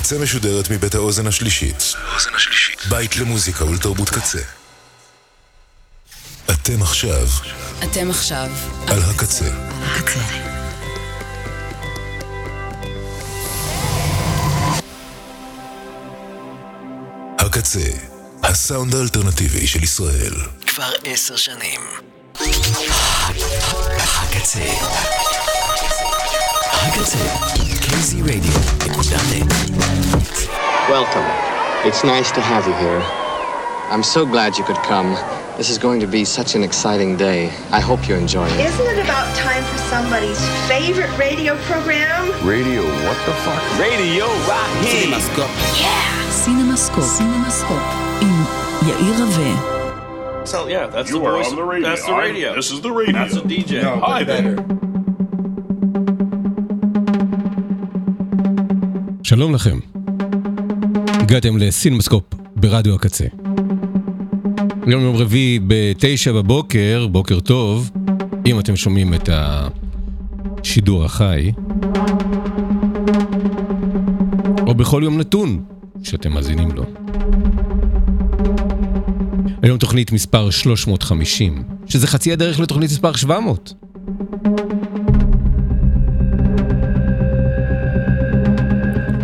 הקצה משודרת מבית האוזן השלישית. בית למוזיקה ולתרבות קצה. אתם עכשיו אתם עכשיו על הקצה. הקצה. הקצה, הסאונד האלטרנטיבי של ישראל. כבר עשר שנים. הקצה. הקצה. קייזי רדיו. נקודה נט. Welcome. It's nice to have you here. I'm so glad you could come. This is going to be such an exciting day. I hope you enjoy it. Isn't it about time for somebody's favorite radio program? Radio, what the fuck? רדיו רהיט. סינמסקופ. סינמסקופ. עם יאיר רווה. So yeah, that's You the are voice. on the radio. That's the I- radio. this is the radio. That's the DJ. Hi there. שלום לכם. הגעתם לסינמסקופ ברדיו הקצה. היום יום רביעי בתשע בבוקר, בוקר טוב, אם אתם שומעים את השידור החי, או בכל יום נתון שאתם מאזינים לו. היום תוכנית מספר 350, שזה חצי הדרך לתוכנית מספר 700.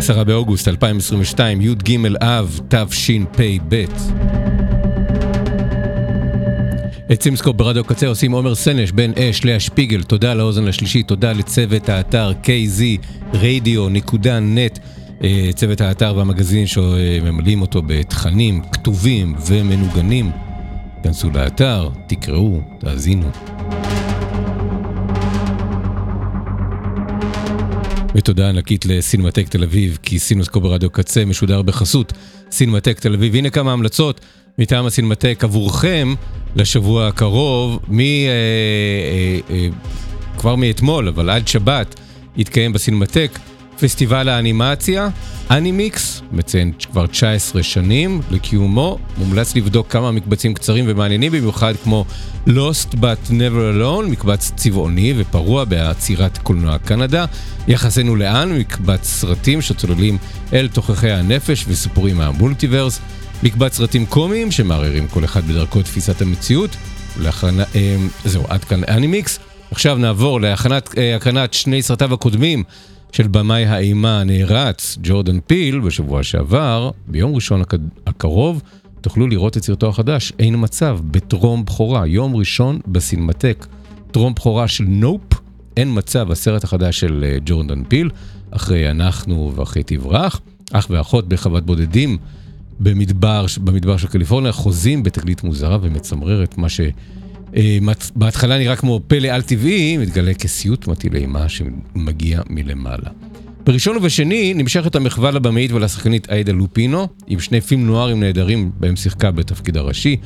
עשרה באוגוסט 2022, י"ג אב תשפ"ב. את סימסקופ ברדיו קצה עושים עומר סנש, בן אש, לאה שפיגל, תודה לאוזן השלישית, תודה לצוות האתר kzradio.net, אה, צוות האתר והמגזין שממלאים אותו בתכנים כתובים ומנוגנים. כנסו לאתר, תקראו, תאזינו. ותודה ענקית לסינמטק תל אביב, כי סינמסקופ ברדיו קצה משודר בחסות סינמטק תל אביב. הנה כמה המלצות מטעם הסינמטק עבורכם לשבוע הקרוב, מ... אה, אה, אה, כבר מאתמול, אבל עד שבת, יתקיים בסינמטק פסטיבל האנימציה, אנימיקס, מציין כבר 19 שנים לקיומו, מומלץ לבדוק כמה מקבצים קצרים ומעניינים במיוחד כמו Lost but Never Alone, מקבץ צבעוני ופרוע בעצירת קולנוע קנדה, יחסנו לאן, מקבץ סרטים שצוללים אל תוככי הנפש וסיפורים מהמולטיברס, מקבץ סרטים קומיים שמערערים כל אחד בדרכו את תפיסת המציאות, ולהכנה, אה, זהו, עד כאן אנימיקס. עכשיו נעבור להכנת אה, שני סרטיו הקודמים של במאי האימה הנערץ, ג'ורדן פיל, בשבוע שעבר, ביום ראשון הק- הקרוב, תוכלו לראות את סרטו החדש, אין מצב, בטרום בכורה, יום ראשון בסינמטק. טרום בכורה של נופ, אין מצב, הסרט החדש של אה, ג'ורדן פיל, אחרי אנחנו ואחרי תברח, אח ואחות בחוות בודדים במדבר, במדבר של קליפורניה, חוזים בתגלית מוזרה ומצמררת, מה שבהתחלה נראה כמו פלא על-טבעי, מתגלה כסיוט מטיל אימה שמגיע מלמעלה. בראשון ובשני נמשכת המחווה לבמאית ולשחקנית עאידה לופינו, עם שני פילם נוארים נהדרים בהם שיחקה בתפקיד הראשי.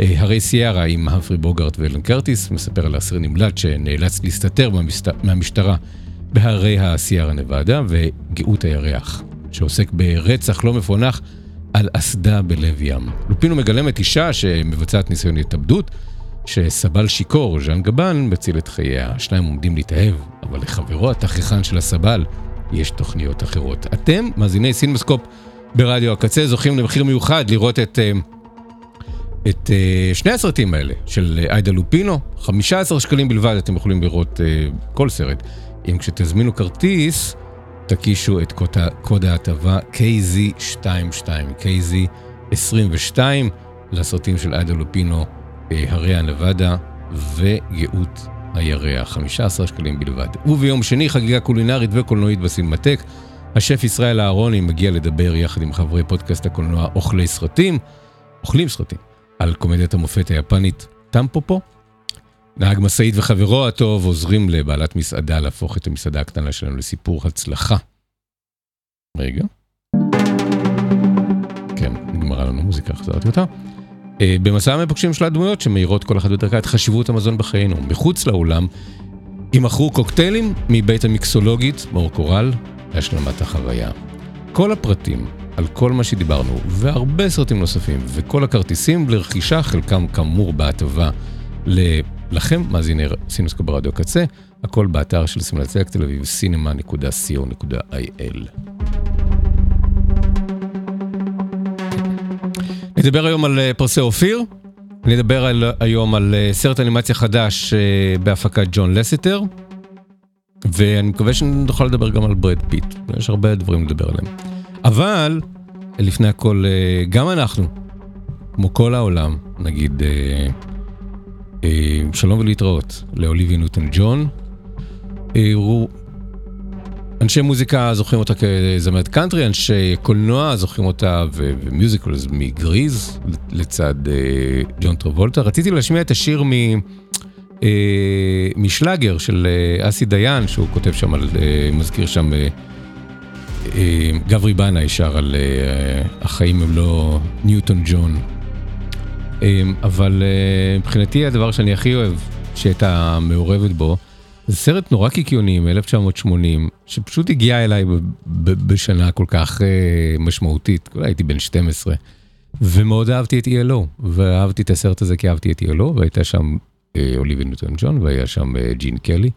אה, הרי סיירה עם המפרי בוגארט ואלן קרטיס, מספר על אסיר נמלט שנאלץ להסתתר מהמשט... מהמשטרה בהרי הסיירה נבדה, וגאות הירח, שעוסק ברצח לא מפוענח על אסדה בלב ים. לופינו מגלמת אישה שמבצעת ניסיון התאבדות, כשסבל שיכור, ז'אן גבן, מציל את חייה. השניים עומדים להתאהב, אבל לחברו התככן של הסבל יש תוכניות אחרות. אתם, מאזיני סינמסקופ ברדיו הקצה, זוכים למחיר מיוחד לראות את... אה, את uh, שני הסרטים האלה של אה, עאידה לופינו, 15 שקלים בלבד אתם יכולים לראות כל סרט. אם כשתזמינו כרטיס, תקישו את קוד, ההטבה KZ22, KZ22, לסרטים של עאידה לופינו, הרי הנבדה וגאות הירח, 15 שקלים בלבד. וביום שני חגיגה קולינרית וקולנועית בסינמטק. השף ישראל אהרוני מגיע לדבר יחד עם חברי פודקאסט הקולנוע אוכלי סרטים, אוכלים סרטים, על קומדיית המופת היפנית טמפופו. נהג משאית וחברו הטוב עוזרים לבעלת מסעדה להפוך את המסעדה הקטנה שלנו לסיפור הצלחה. רגע. כן, נגמרה לנו מוזיקה, חזרתי אותה. אה, במסע המפגשים של הדמויות שמאירות כל אחת בדרכה את חשיבות המזון בחיינו. מחוץ לאולם יימכרו קוקטיילים מבית המיקסולוגית מאור קורל להשלמת החוויה. כל הפרטים על כל מה שדיברנו, והרבה סרטים נוספים, וכל הכרטיסים לרכישה, חלקם כאמור בהטבה לכם, מאזיני סינוסקו ברדיו קצה, הכל באתר של סמלצק תל אביב, cinema.co.il. נדבר היום על אה, פרסי אופיר, נדבר על, היום על אה, סרט אנימציה חדש אה, בהפקת ג'ון לסיטר, ואני מקווה שנוכל לדבר גם על בראד פיט, יש הרבה דברים לדבר עליהם. אבל, לפני הכל, אה, גם אנחנו, כמו כל העולם, נגיד אה, אה, שלום ולהתראות לאוליביה ניוטון ג'ון. אנשי מוזיקה זוכרים אותה כזמרת קאנטרי, אנשי קולנוע זוכרים אותה ממיוזיקלס, מגריז לצד אה, ג'ון טרבולטה. רציתי להשמיע את השיר מ... אה, משלאגר של אה, אסי דיין, שהוא כותב שם על, מזכיר שם, גברי בנאי שר על החיים הם לא ניוטון ג'ון. אבל מבחינתי הדבר שאני הכי אוהב שהייתה מעורבת בו, זה סרט נורא קיקיוני מ-1980, שפשוט הגיע אליי בשנה כל כך אה, משמעותית, אולי הייתי בן 12, ומאוד אהבתי את ELO, ואהבתי את הסרט הזה כי אהבתי את ELO, והייתה שם אה, אוליבי ניוטון ג'ון, והיה שם אה, ג'ין קלי,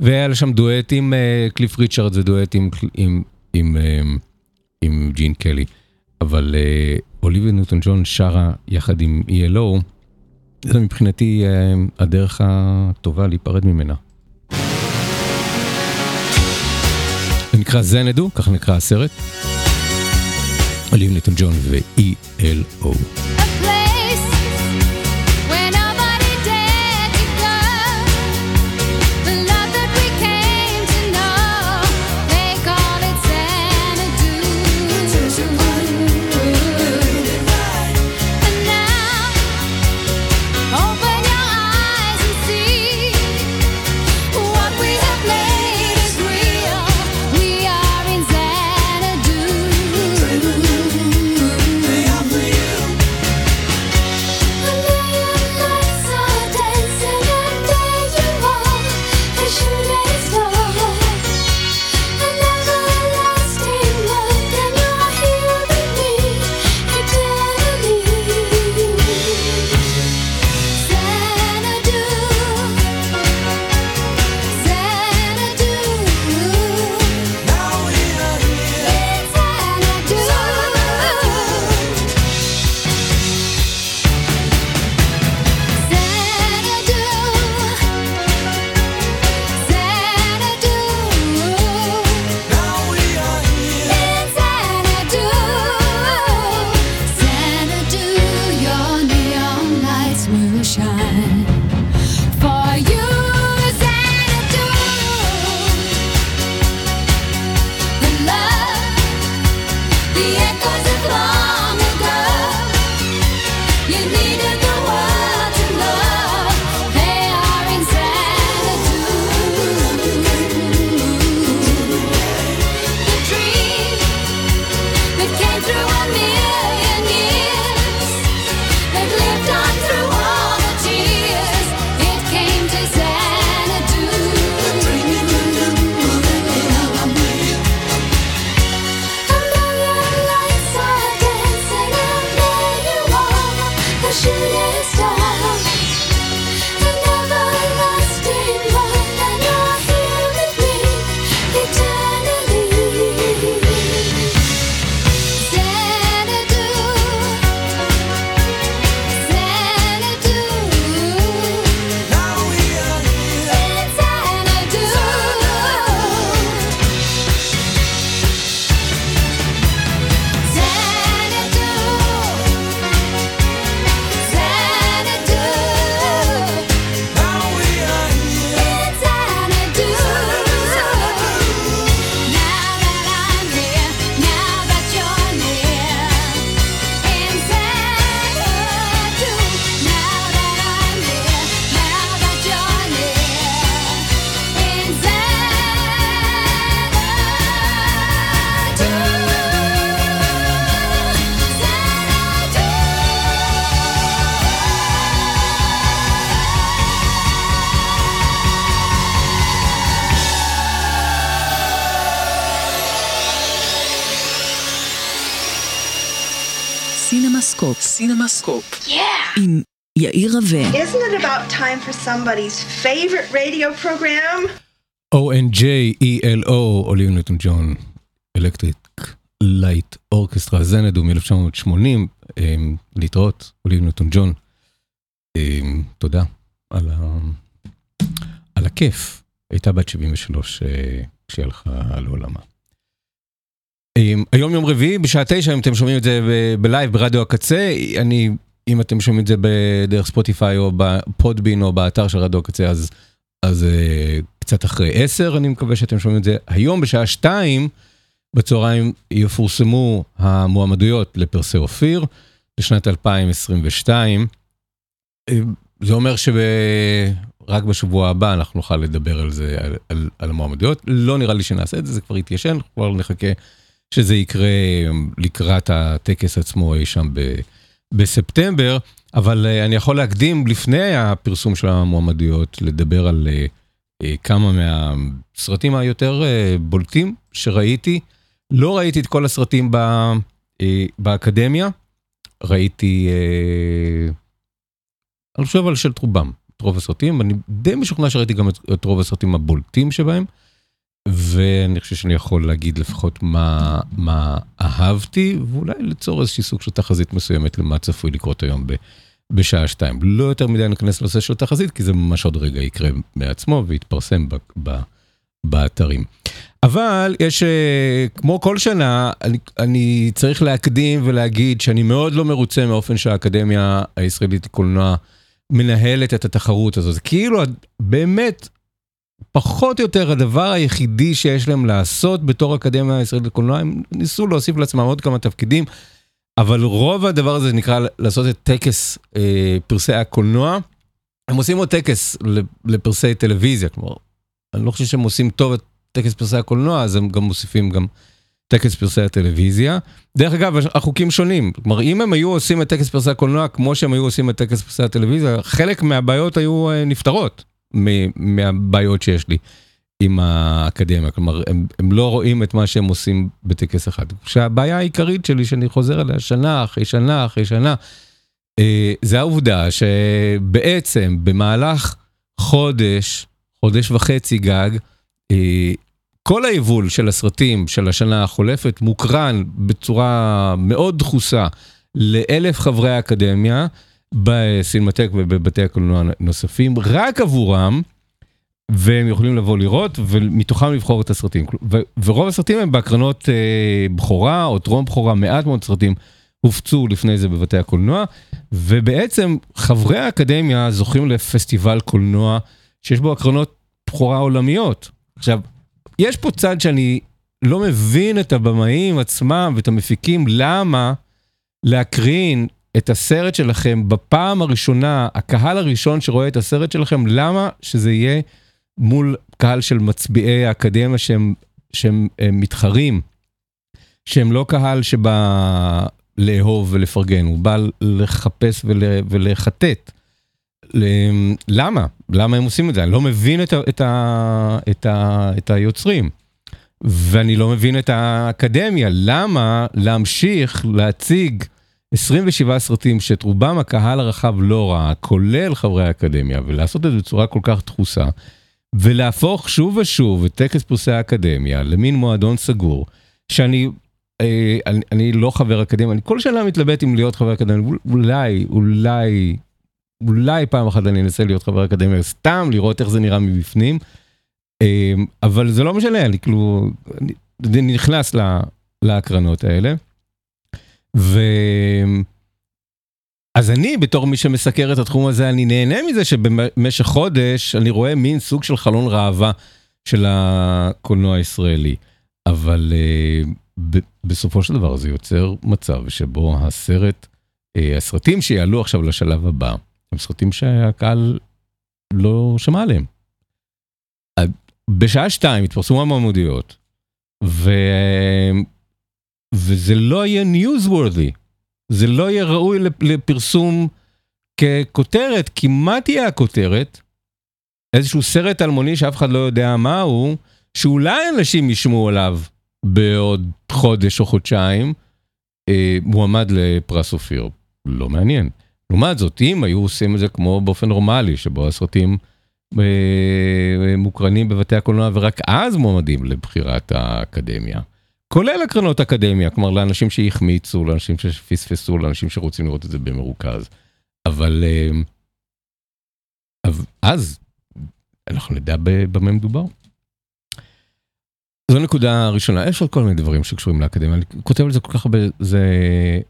והיה שם דואט עם אה, קליף ריצ'רדס ודואט עם, עם, עם, אה, עם ג'ין קלי, אבל אה, אוליבי ניוטון ג'ון שרה יחד עם ELO, זה מבחינתי אה, הדרך הטובה להיפרד ממנה. זה נקרא זנדו, ככה נקרא הסרט. אוליב ניטון ג'ון ו-ELO. סינמסקופ. סינמסקופ. עם יאיר רווה. Isn't it about time for somebody's favorite radio program? O-N-J, E-L-O, אוליביה ניוטון ג'ון, אלקטריק לייט אורקסטרה, זנדו מ-1980, להתראות, אוליביה ניוטון ג'ון. תודה על, ה... על הכיף. הייתה בת 73 אה, כשהיא הלכה לעולמה. היום יום רביעי בשעה תשע, אם אתם שומעים את זה בלייב ברדיו הקצה, אני, אם אתם שומעים את זה בדרך ספוטיפיי או בפודבין או באתר של רדיו הקצה, אז, אז אה, קצת אחרי עשר, אני מקווה שאתם שומעים את זה. היום בשעה שתיים בצהריים יפורסמו המועמדויות לפרסי אופיר לשנת 2022. זה אומר שרק בשבוע הבא אנחנו נוכל לדבר על זה, על, על, על המועמדויות. לא נראה לי שנעשה את זה, זה כבר התיישן, כבר נחכה שזה יקרה לקראת הטקס עצמו אי שם ב, בספטמבר, אבל אה, אני יכול להקדים לפני הפרסום של המועמדויות, לדבר על אה, אה, כמה מהסרטים היותר בולטים שראיתי. לא ראיתי את כל הסרטים ב, באקדמיה, ראיתי, אני חושב על של רובם, את רוב הסרטים, אני די משוכנע שראיתי גם את רוב הסרטים הבולטים שבהם, ואני חושב שאני יכול להגיד לפחות מה, מה אהבתי, ואולי ליצור איזושהי סוג של תחזית מסוימת למה צפוי לקרות היום ב, בשעה שתיים. לא יותר מדי ניכנס לנושא של תחזית, כי זה ממש עוד רגע יקרה מעצמו ויתפרסם ב, ב, באתרים. אבל יש, אה, כמו כל שנה, אני, אני צריך להקדים ולהגיד שאני מאוד לא מרוצה מאופן שהאקדמיה הישראלית לקולנוע מנהלת את התחרות הזו. זה כאילו באמת, פחות או יותר הדבר היחידי שיש להם לעשות בתור אקדמיה הישראלית לקולנוע, הם ניסו להוסיף לעצמם עוד כמה תפקידים, אבל רוב הדבר הזה נקרא לעשות את טקס אה, פרסי הקולנוע. הם עושים עוד טקס לפרסי טלוויזיה, כלומר, אני לא חושב שהם עושים טוב את טקס פרסי הקולנוע, אז הם גם מוסיפים גם טקס פרסי הטלוויזיה. דרך אגב, החוקים שונים. כלומר, אם הם היו עושים את טקס פרסי הקולנוע כמו שהם היו עושים את טקס פרסי הטלוויזיה, חלק מהבעיות היו אה, נפתרות מהבעיות שיש לי עם האקדמיה. כלומר, הם, הם לא רואים את מה שהם עושים בטקס אחד. שהבעיה העיקרית שלי, שאני חוזר עליה שנה אחרי שנה אחרי שנה, אה, זה העובדה שבעצם במהלך חודש, חודש וחצי גג, אה, כל היבול של הסרטים של השנה החולפת מוקרן בצורה מאוד דחוסה לאלף חברי האקדמיה בסינמטק ובבתי הקולנוע נוספים, רק עבורם, והם יכולים לבוא לראות, ומתוכם לבחור את הסרטים. ורוב הסרטים הם בהקרנות אה, בכורה או טרום בכורה, מעט מאוד סרטים הופצו לפני זה בבתי הקולנוע, ובעצם חברי האקדמיה זוכים לפסטיבל קולנוע שיש בו הקרנות בכורה עולמיות. עכשיו, יש פה צד שאני לא מבין את הבמאים עצמם ואת המפיקים, למה להקרין את הסרט שלכם בפעם הראשונה, הקהל הראשון שרואה את הסרט שלכם, למה שזה יהיה מול קהל של מצביעי האקדמיה שהם, שהם הם מתחרים, שהם לא קהל שבא לאהוב ולפרגן, הוא בא לחפש ול, ולחטט. למה? למה הם עושים את זה? אני לא מבין את, ה, את, ה, את, ה, את היוצרים. ואני לא מבין את האקדמיה, למה להמשיך להציג 27 סרטים שאת רובם הקהל הרחב לא ראה, כולל חברי האקדמיה, ולעשות את זה בצורה כל כך דחוסה, ולהפוך שוב ושוב את טקס פרסי האקדמיה למין מועדון סגור, שאני אה, אני, אני לא חבר אקדמיה, אני כל שנה מתלבט אם להיות חבר אקדמיה, אולי, אולי אולי פעם אחת אני אנסה להיות חבר אקדמיה, סתם לראות איך זה נראה מבפנים, אמ, אבל זה לא משנה, אני כאילו, אני נכנס לה, להקרנות האלה. ו... אז אני, בתור מי שמסקר את התחום הזה, אני נהנה מזה שבמשך חודש אני רואה מין סוג של חלון ראווה של הקולנוע הישראלי. אבל uh, בסופו של דבר זה יוצר מצב שבו הסרט, uh, הסרטים שיעלו עכשיו לשלב הבא, הם סרטים שהקהל לא שמע עליהם. בשעה שתיים התפרסמו המעמודיות, ו... וזה לא יהיה newsworthy, זה לא יהיה ראוי לפרסום ככותרת, כי מה תהיה הכותרת? איזשהו סרט אלמוני שאף אחד לא יודע מה הוא, שאולי אנשים ישמעו עליו בעוד חודש או חודשיים, אה, מועמד לפרס אופיר. לא מעניין. לעומת זאת, אם היו עושים את זה כמו באופן נורמלי, שבו הסרטים אה, מוקרנים בבתי הקולנוע ורק אז מועמדים לבחירת האקדמיה, כולל הקרנות אקדמיה, כלומר לאנשים שהחמיצו, לאנשים שפספסו, לאנשים שרוצים לראות את זה במרוכז. אבל אבל אז אנחנו נדע במה מדובר. זו נקודה ראשונה, יש עוד כל מיני דברים שקשורים לאקדמיה, אני כותב על זה כל כך הרבה, זה,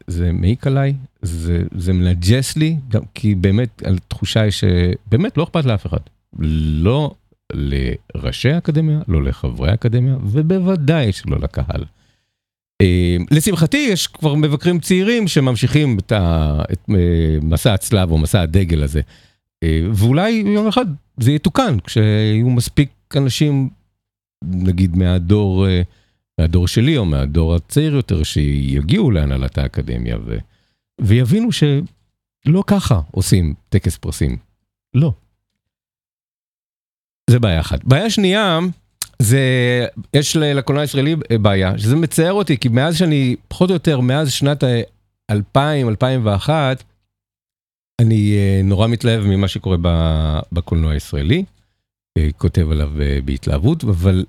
זה מעיק עליי, זה, זה מנג'ס לי, גם כי באמת התחושה היא שבאמת לא אכפת לאף אחד. לא לראשי האקדמיה, לא לחברי האקדמיה, ובוודאי שלא לקהל. אה, לשמחתי יש כבר מבקרים צעירים שממשיכים את, ה, את אה, מסע הצלב או מסע הדגל הזה. אה, ואולי יום אחד זה יתוקן כשיהיו מספיק אנשים, נגיד מהדור, מהדור שלי או מהדור הצעיר יותר, שיגיעו להנהלת האקדמיה ו, ויבינו שלא ככה עושים טקס פרסים. לא. זה בעיה אחת. בעיה שנייה, זה, יש לקולנוע הישראלי בעיה, שזה מצער אותי, כי מאז שאני, פחות או יותר, מאז שנת ה-2000-2001, אני אה, נורא מתלהב ממה שקורה בקולנוע הישראלי, אה, כותב עליו אה, בהתלהבות, אבל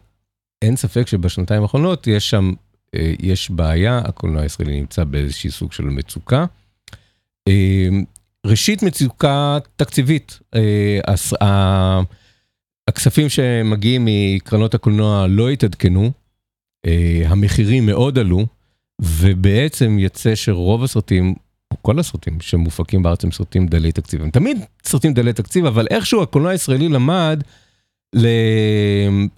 אין ספק שבשנתיים האחרונות יש שם, אה, יש בעיה, הקולנוע הישראלי נמצא באיזשהי סוג של מצוקה. אה, ראשית מצוקה תקציבית, אה, הכספים שמגיעים מקרנות הקולנוע לא התעדכנו, אה, המחירים מאוד עלו, ובעצם יצא שרוב הסרטים, או כל הסרטים שמופקים בארץ הם סרטים דלי תקציב. הם תמיד סרטים דלי תקציב, אבל איכשהו הקולנוע הישראלי למד ל...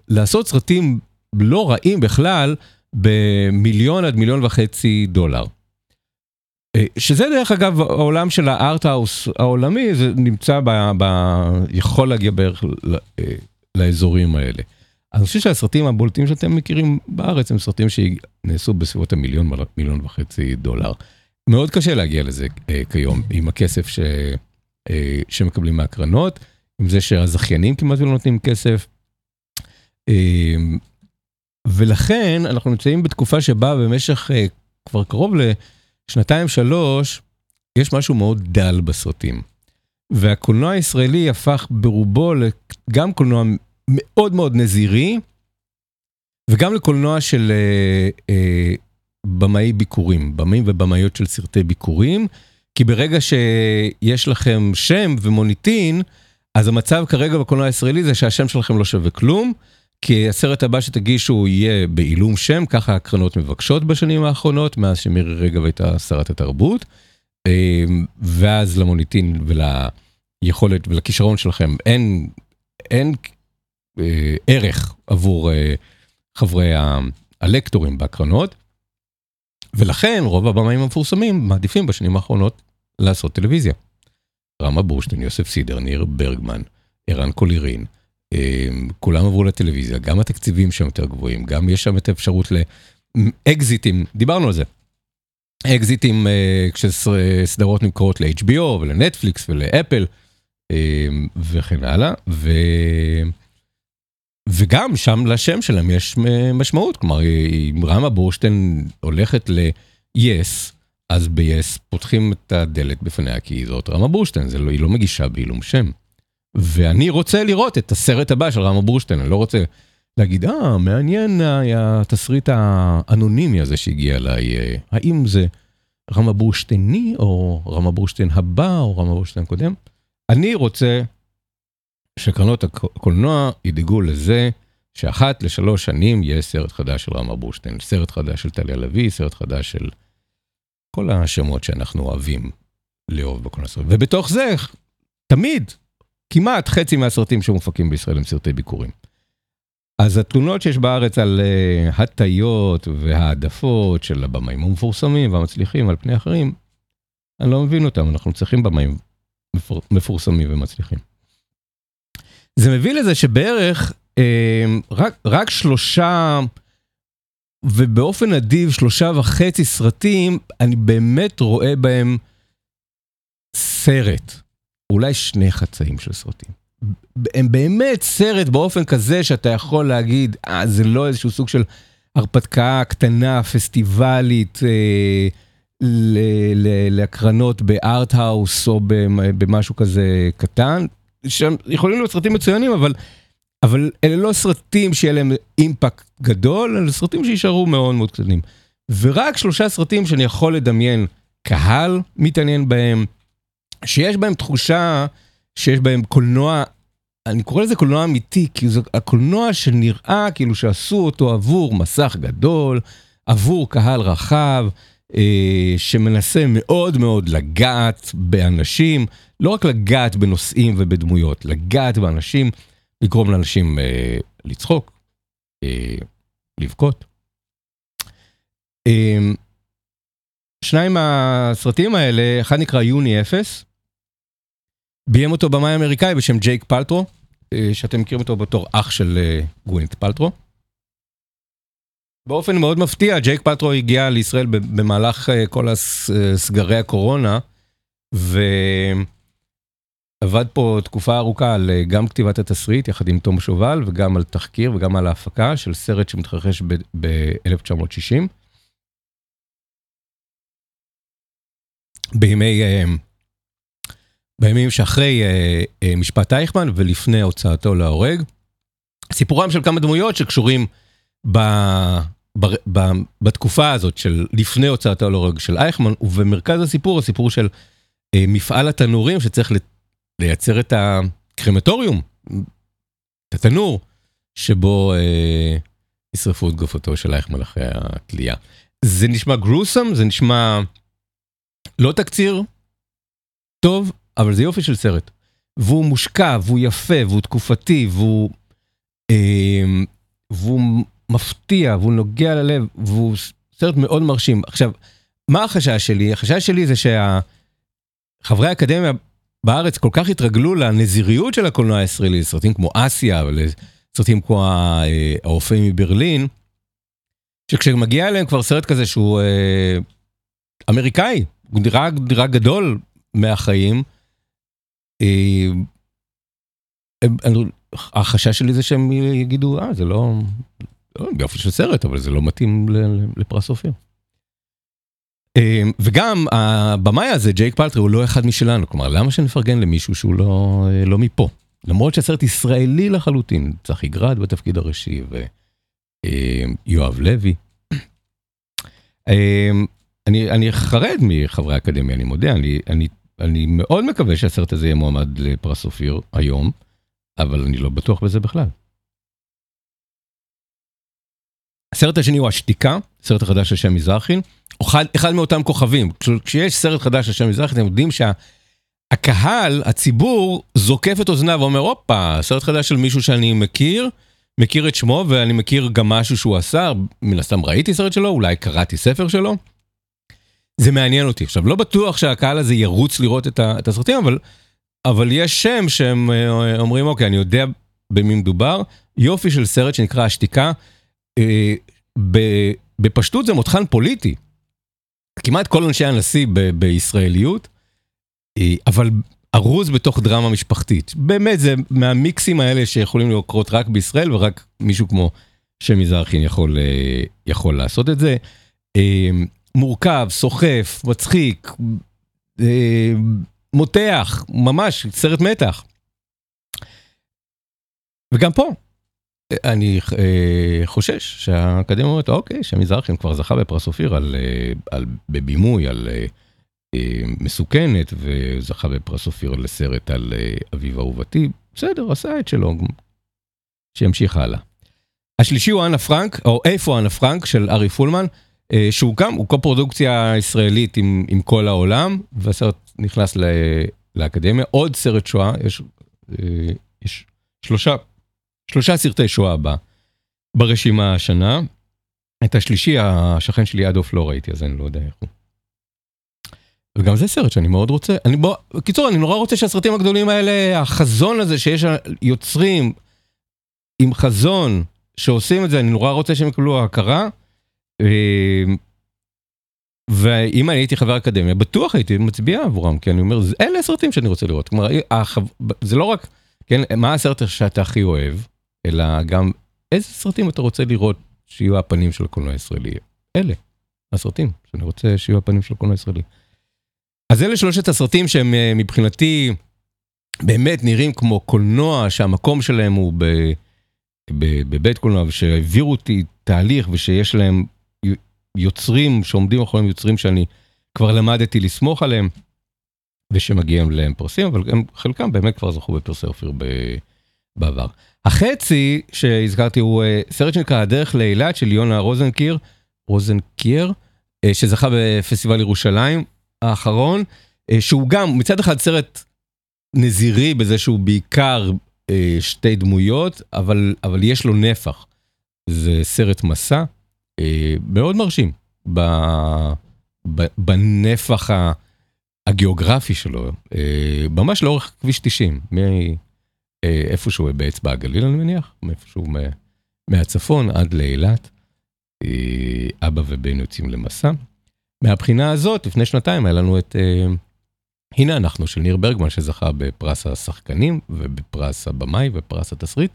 לעשות סרטים לא רעים בכלל במיליון עד מיליון וחצי דולר. אה, שזה דרך אגב העולם של הארט-האוס העולמי, זה נמצא. יכול להגיע בערך ל... אה, לאזורים האלה. אני חושב שהסרטים הבולטים שאתם מכירים בארץ הם סרטים שנעשו בסביבות המיליון, מיליון וחצי דולר. מאוד קשה להגיע לזה אה, כיום עם הכסף ש... שמקבלים מהקרנות, עם זה שהזכיינים כמעט לא נותנים כסף. ולכן אנחנו נמצאים בתקופה שבה במשך כבר קרוב לשנתיים שלוש, יש משהו מאוד דל בסרטים. והקולנוע הישראלי הפך ברובו גם קולנוע מאוד מאוד נזירי, וגם לקולנוע של אה, אה, במאי ביקורים, במאים ובמאיות של סרטי ביקורים, כי ברגע שיש לכם שם ומוניטין, אז המצב כרגע בקולנוע הישראלי זה שהשם שלכם לא שווה כלום, כי הסרט הבא שתגישו יהיה בעילום שם, ככה הקרנות מבקשות בשנים האחרונות, מאז שמירי רגב הייתה שרת התרבות, אה, ואז למוניטין וליכולת ולכישרון שלכם אין, אין אה, ערך עבור אה, חברי ה- הלקטורים בהקרנות, ולכן רוב הבמאים המפורסמים מעדיפים בשנים האחרונות לעשות טלוויזיה. רמה בורשטיין, יוסף סידר, ניר ברגמן, ערן קולירין, כולם עברו לטלוויזיה, גם התקציבים שם יותר גבוהים, גם יש שם את האפשרות לאקזיטים, דיברנו על זה. אקזיטים אה, כשסדרות נמכרות ל-HBO ולנטפליקס ולאפל אה, וכן הלאה, ו... וגם שם לשם שלהם יש משמעות, כלומר אם רמה בורשטיין הולכת ל-yes, אז ב-yes פותחים את הדלת בפניה כי זאת רמה בורשטיין, זה לא, היא לא מגישה בעילום שם. ואני רוצה לראות את הסרט הבא של רמה בורשטיין, אני לא רוצה להגיד, אה, מעניין התסריט האנונימי הזה שהגיע אליי, אה, האם זה רמה בורשטייני או רמה בורשטיין הבא או רמה בורשטיין קודם? אני רוצה שקרנות הקולנוע ידאגו לזה שאחת לשלוש שנים יהיה סרט חדש של רמה בורשטיין, סרט חדש של טליה לביא, סרט חדש של כל השמות שאנחנו אוהבים לאהוב בקולנוע. ובתוך זה, תמיד, כמעט חצי מהסרטים שמופקים בישראל הם סרטי ביקורים. אז התלונות שיש בארץ על uh, הטיות והעדפות של הבמאים המפורסמים והמצליחים על פני אחרים, אני לא מבין אותם, אנחנו צריכים במאים מפור, מפורסמים ומצליחים. זה מביא לזה שבערך אה, רק, רק שלושה, ובאופן נדיב שלושה וחצי סרטים, אני באמת רואה בהם סרט, אולי שני חצאים של סרטים. הם באמת סרט באופן כזה שאתה יכול להגיד, אה, זה לא איזשהו סוג של הרפתקה קטנה, פסטיבלית, אה, להקרנות בארט-האוס או במשהו כזה קטן. שהם יכולים להיות סרטים מצוינים, אבל אבל אלה לא סרטים שיהיה להם אימפקט גדול, אלה סרטים שישארו מאוד מאוד קטנים. ורק שלושה סרטים שאני יכול לדמיין קהל מתעניין בהם, שיש בהם תחושה שיש בהם קולנוע, אני קורא לזה קולנוע אמיתי, כי זה הקולנוע שנראה כאילו שעשו אותו עבור מסך גדול, עבור קהל רחב, אה, שמנסה מאוד מאוד לגעת באנשים, לא רק לגעת בנושאים ובדמויות, לגעת באנשים, לגרום לאנשים אה, לצחוק, אה, לבכות. אה, שניים מהסרטים האלה, אחד נקרא יוני אפס, ביים אותו במאי אמריקאי בשם ג'ייק פלטרו, אה, שאתם מכירים אותו בתור אח של אה, גווינט פלטרו. באופן מאוד מפתיע, ג'ייק פלטרו הגיע לישראל במהלך אה, כל סגרי הקורונה, ועבד פה תקופה ארוכה על גם כתיבת התסריט יחד עם תום שובל, וגם על תחקיר וגם על ההפקה של סרט שמתרחש ב-1960. בימי, בימים שאחרי אה, אה, משפט אייכמן ולפני הוצאתו להורג. סיפורם של כמה דמויות שקשורים ב, ב, ב, בתקופה הזאת של לפני הוצאתו להורג של אייכמן, ובמרכז הסיפור, הסיפור של אה, מפעל התנורים שצריך לייצר את הקרמטוריום, את התנור, שבו אה, ישרפו את גופתו של אייכמן אחרי התלייה. זה נשמע גרוסם, זה נשמע לא תקציר טוב, אבל זה יופי של סרט. והוא מושקע, והוא יפה, והוא תקופתי, והוא, אה, והוא מפתיע, והוא נוגע ללב, והוא סרט מאוד מרשים. עכשיו, מה החשש שלי? החשש שלי זה שהחברי האקדמיה בארץ כל כך התרגלו לנזיריות של הקולנוע הישראלי, לסרטים כמו אסיה, ולסרטים כמו אה, הרופא מברלין, שכשמגיע אליהם כבר סרט כזה שהוא אה, אמריקאי, הוא נראה, גדול מהחיים, החשש שלי זה שהם יגידו, אה, זה לא, לא יופי של סרט, אבל זה לא מתאים לפרס אופיר. אה, וגם הבמאי הזה, ג'ייק פלטרי, הוא לא אחד משלנו, כלומר, למה שנפרגן למישהו שהוא לא, אה, לא מפה? למרות שהסרט ישראלי לחלוטין, צחי גרד בתפקיד הראשי ויואב לוי. אה, אני, אני חרד מחברי האקדמיה, אני מודה, אני, אני, אני מאוד מקווה שהסרט הזה יהיה מועמד לפרס אופיר היום, אבל אני לא בטוח בזה בכלל. הסרט השני הוא השתיקה, סרט החדש של שם מזרחי, אחד, אחד מאותם כוכבים. כש- כשיש סרט חדש של שם מזרחי, אתם יודעים שהקהל, הציבור, זוקף את אוזניו ואומר, הופה, סרט חדש של מישהו שאני מכיר, מכיר את שמו ואני מכיר גם משהו שהוא עשה, מן הסתם ראיתי סרט שלו, אולי קראתי ספר שלו. זה מעניין אותי. עכשיו, לא בטוח שהקהל הזה ירוץ לראות את, ה, את הסרטים, אבל, אבל יש שם שהם אה, אומרים, אוקיי, אני יודע במי מדובר. יופי של סרט שנקרא השתיקה. אה, ב- בפשטות זה מותחן פוליטי. כמעט כל אנשי הנשיא ב- בישראליות, אה, אבל ארוז בתוך דרמה משפחתית. באמת, זה מהמיקסים האלה שיכולים לקרות רק בישראל, ורק מישהו כמו שם מזרחי יכול, אה, יכול לעשות את זה. מורכב, סוחף, מצחיק, אה, מותח, ממש סרט מתח. וגם פה, אני אה, חושש שהאקדמיה אומרת, אוקיי, שמזרחי כבר זכה בפרס אופיר על, אה, על, בבימוי, על אה, אה, מסוכנת, וזכה בפרס אופיר לסרט על אה, אביב אהובתי, בסדר, עשה את שלו, שימשיך הלאה. השלישי הוא אנה פרנק, או איפה אנה פרנק של ארי פולמן, שהוא גם, הוא קו-פרודוקציה ישראלית עם, עם כל העולם, והסרט נכנס ל, לאקדמיה. עוד סרט שואה, יש, אה, יש שלושה, שלושה סרטי שואה ב, ברשימה השנה. את השלישי, השכן שלי אדולף לא ראיתי, אז אני לא יודע איך הוא. וגם זה סרט שאני מאוד רוצה, אני בוא, בקיצור, אני נורא רוצה שהסרטים הגדולים האלה, החזון הזה שיש יוצרים עם חזון שעושים את זה, אני נורא רוצה שהם יקבלו הכרה. אה, ואם אני הייתי חבר אקדמיה, בטוח הייתי מצביע עבורם, כי אני אומר, "זה- אלה הסרטים שאני רוצה לראות. כלומר. זה לא רק, כן, מה הסרט שאתה הכי אוהב, אלא גם איזה סרטים אתה רוצה לראות שיהיו הפנים של הקולנוע הישראלי. אלה, הסרטים שאני רוצה שיהיו הפנים של הקולנוע הישראלי. אז אלה שלושת הסרטים שהם אה, מבחינתי באמת נראים כמו קולנוע שהמקום שלהם הוא ב... ב- בבית קולנוע, ושהעבירו אותי תהליך, ושיש להם יוצרים שעומדים מאחוריהם יוצרים שאני כבר למדתי לסמוך עליהם, ושמגיעים להם פרסים, אבל גם חלקם באמת כבר זכו בפרסי אופיר ב- בעבר. החצי שהזכרתי הוא אה, סרט שנקרא הדרך לאילת של יונה רוזנקיר, רוזנקיר, אה, שזכה בפסטיבל ירושלים האחרון, אה, שהוא גם מצד אחד סרט נזירי בזה שהוא בעיקר שתי דמויות, אבל, אבל יש לו נפח. זה סרט מסע מאוד מרשים ב, ב, בנפח ה, הגיאוגרפי שלו, אה, ממש לאורך כביש 90, מאיפשהו באצבע הגליל אני מניח, מאיפשהו מה, מהצפון עד לאילת. אה, אבא ובן יוצאים למסע. מהבחינה הזאת, לפני שנתיים היה לנו את אה, הנה אנחנו של ניר ברגמן שזכה בפרס השחקנים ובפרס הבמאי ופרס התסריט,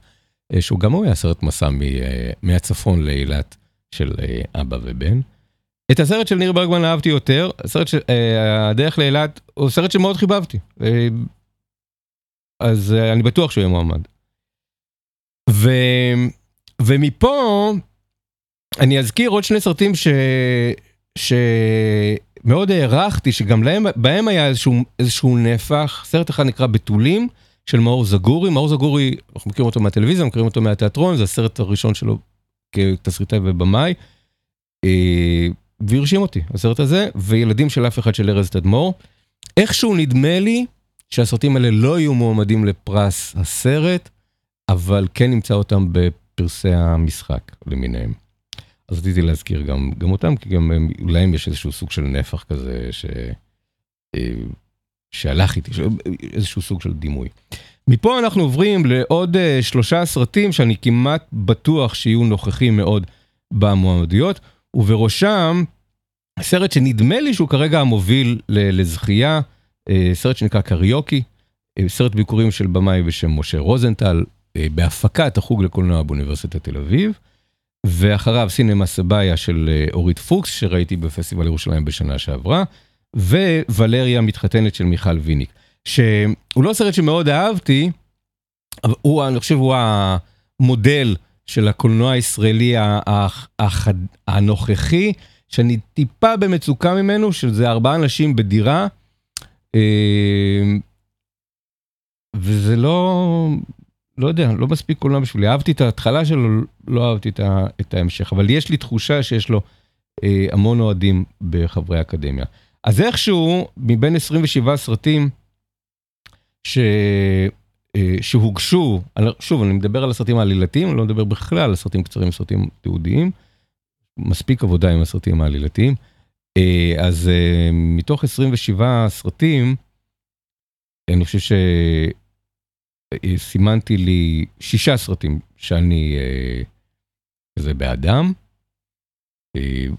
אה, שהוא גם הוא היה סרט מסע אה, מהצפון לאילת של אה, אבא ובן. את הסרט של ניר ברגמן אהבתי יותר, הסרט של אה, הדרך לאילת הוא סרט שמאוד חיבבתי. אה, אז אני בטוח שהוא יהיה מועמד. ו, ומפה אני אזכיר עוד שני סרטים ש... שמאוד הערכתי, שגם להם, בהם היה איזשהו, איזשהו נפח. סרט אחד נקרא בתולים, של מאור זגורי. מאור זגורי, אנחנו מכירים אותו מהטלוויזיה, מכירים אותו מהתיאטרון, זה הסרט הראשון שלו כתסריטאי ובמאי. אה, והרשים אותי, הסרט הזה, וילדים של אף אחד של ארז תדמור. איכשהו נדמה לי שהסרטים האלה לא יהיו מועמדים לפרס הסרט, אבל כן נמצא אותם בפרסי המשחק למיניהם. אז רציתי להזכיר גם, גם אותם, כי גם הם, להם יש איזשהו סוג של נפח כזה ש, אה, שהלך איתי, איזשהו סוג של דימוי. מפה אנחנו עוברים לעוד אה, שלושה סרטים שאני כמעט בטוח שיהיו נוכחים מאוד במועמדויות, ובראשם סרט שנדמה לי שהוא כרגע המוביל לזכייה, אה, סרט שנקרא קריוקי, אה, סרט ביקורים של במאי בשם משה רוזנטל, בהפקת החוג לקולנוע באוניברסיטת תל אביב. ואחריו סינמה סבאיה של אורית פוקס, שראיתי בפסטיבל ירושלים בשנה שעברה, וולריה מתחתנת של מיכל ויניק, שהוא לא סרט שמאוד אהבתי, אבל הוא, אני חושב, הוא המודל של הקולנוע הישראלי הנוכחי, שאני טיפה במצוקה ממנו, שזה ארבעה אנשים בדירה, אה, וזה לא, לא יודע, לא מספיק קולנוע בשבילי. אהבתי את ההתחלה שלו, לא אהבתי את ההמשך, אבל יש לי תחושה שיש לו אה, המון אוהדים בחברי האקדמיה. אז איכשהו, מבין 27 סרטים ש, אה, שהוגשו, שוב, אני מדבר על הסרטים העלילתיים, אני לא מדבר בכלל על סרטים קצרים, סרטים תיעודיים. מספיק עבודה עם הסרטים העלילתיים. אה, אז אה, מתוך 27 סרטים, אני חושב ש... אה, סימנתי לי שישה סרטים שאני כזה בעדם.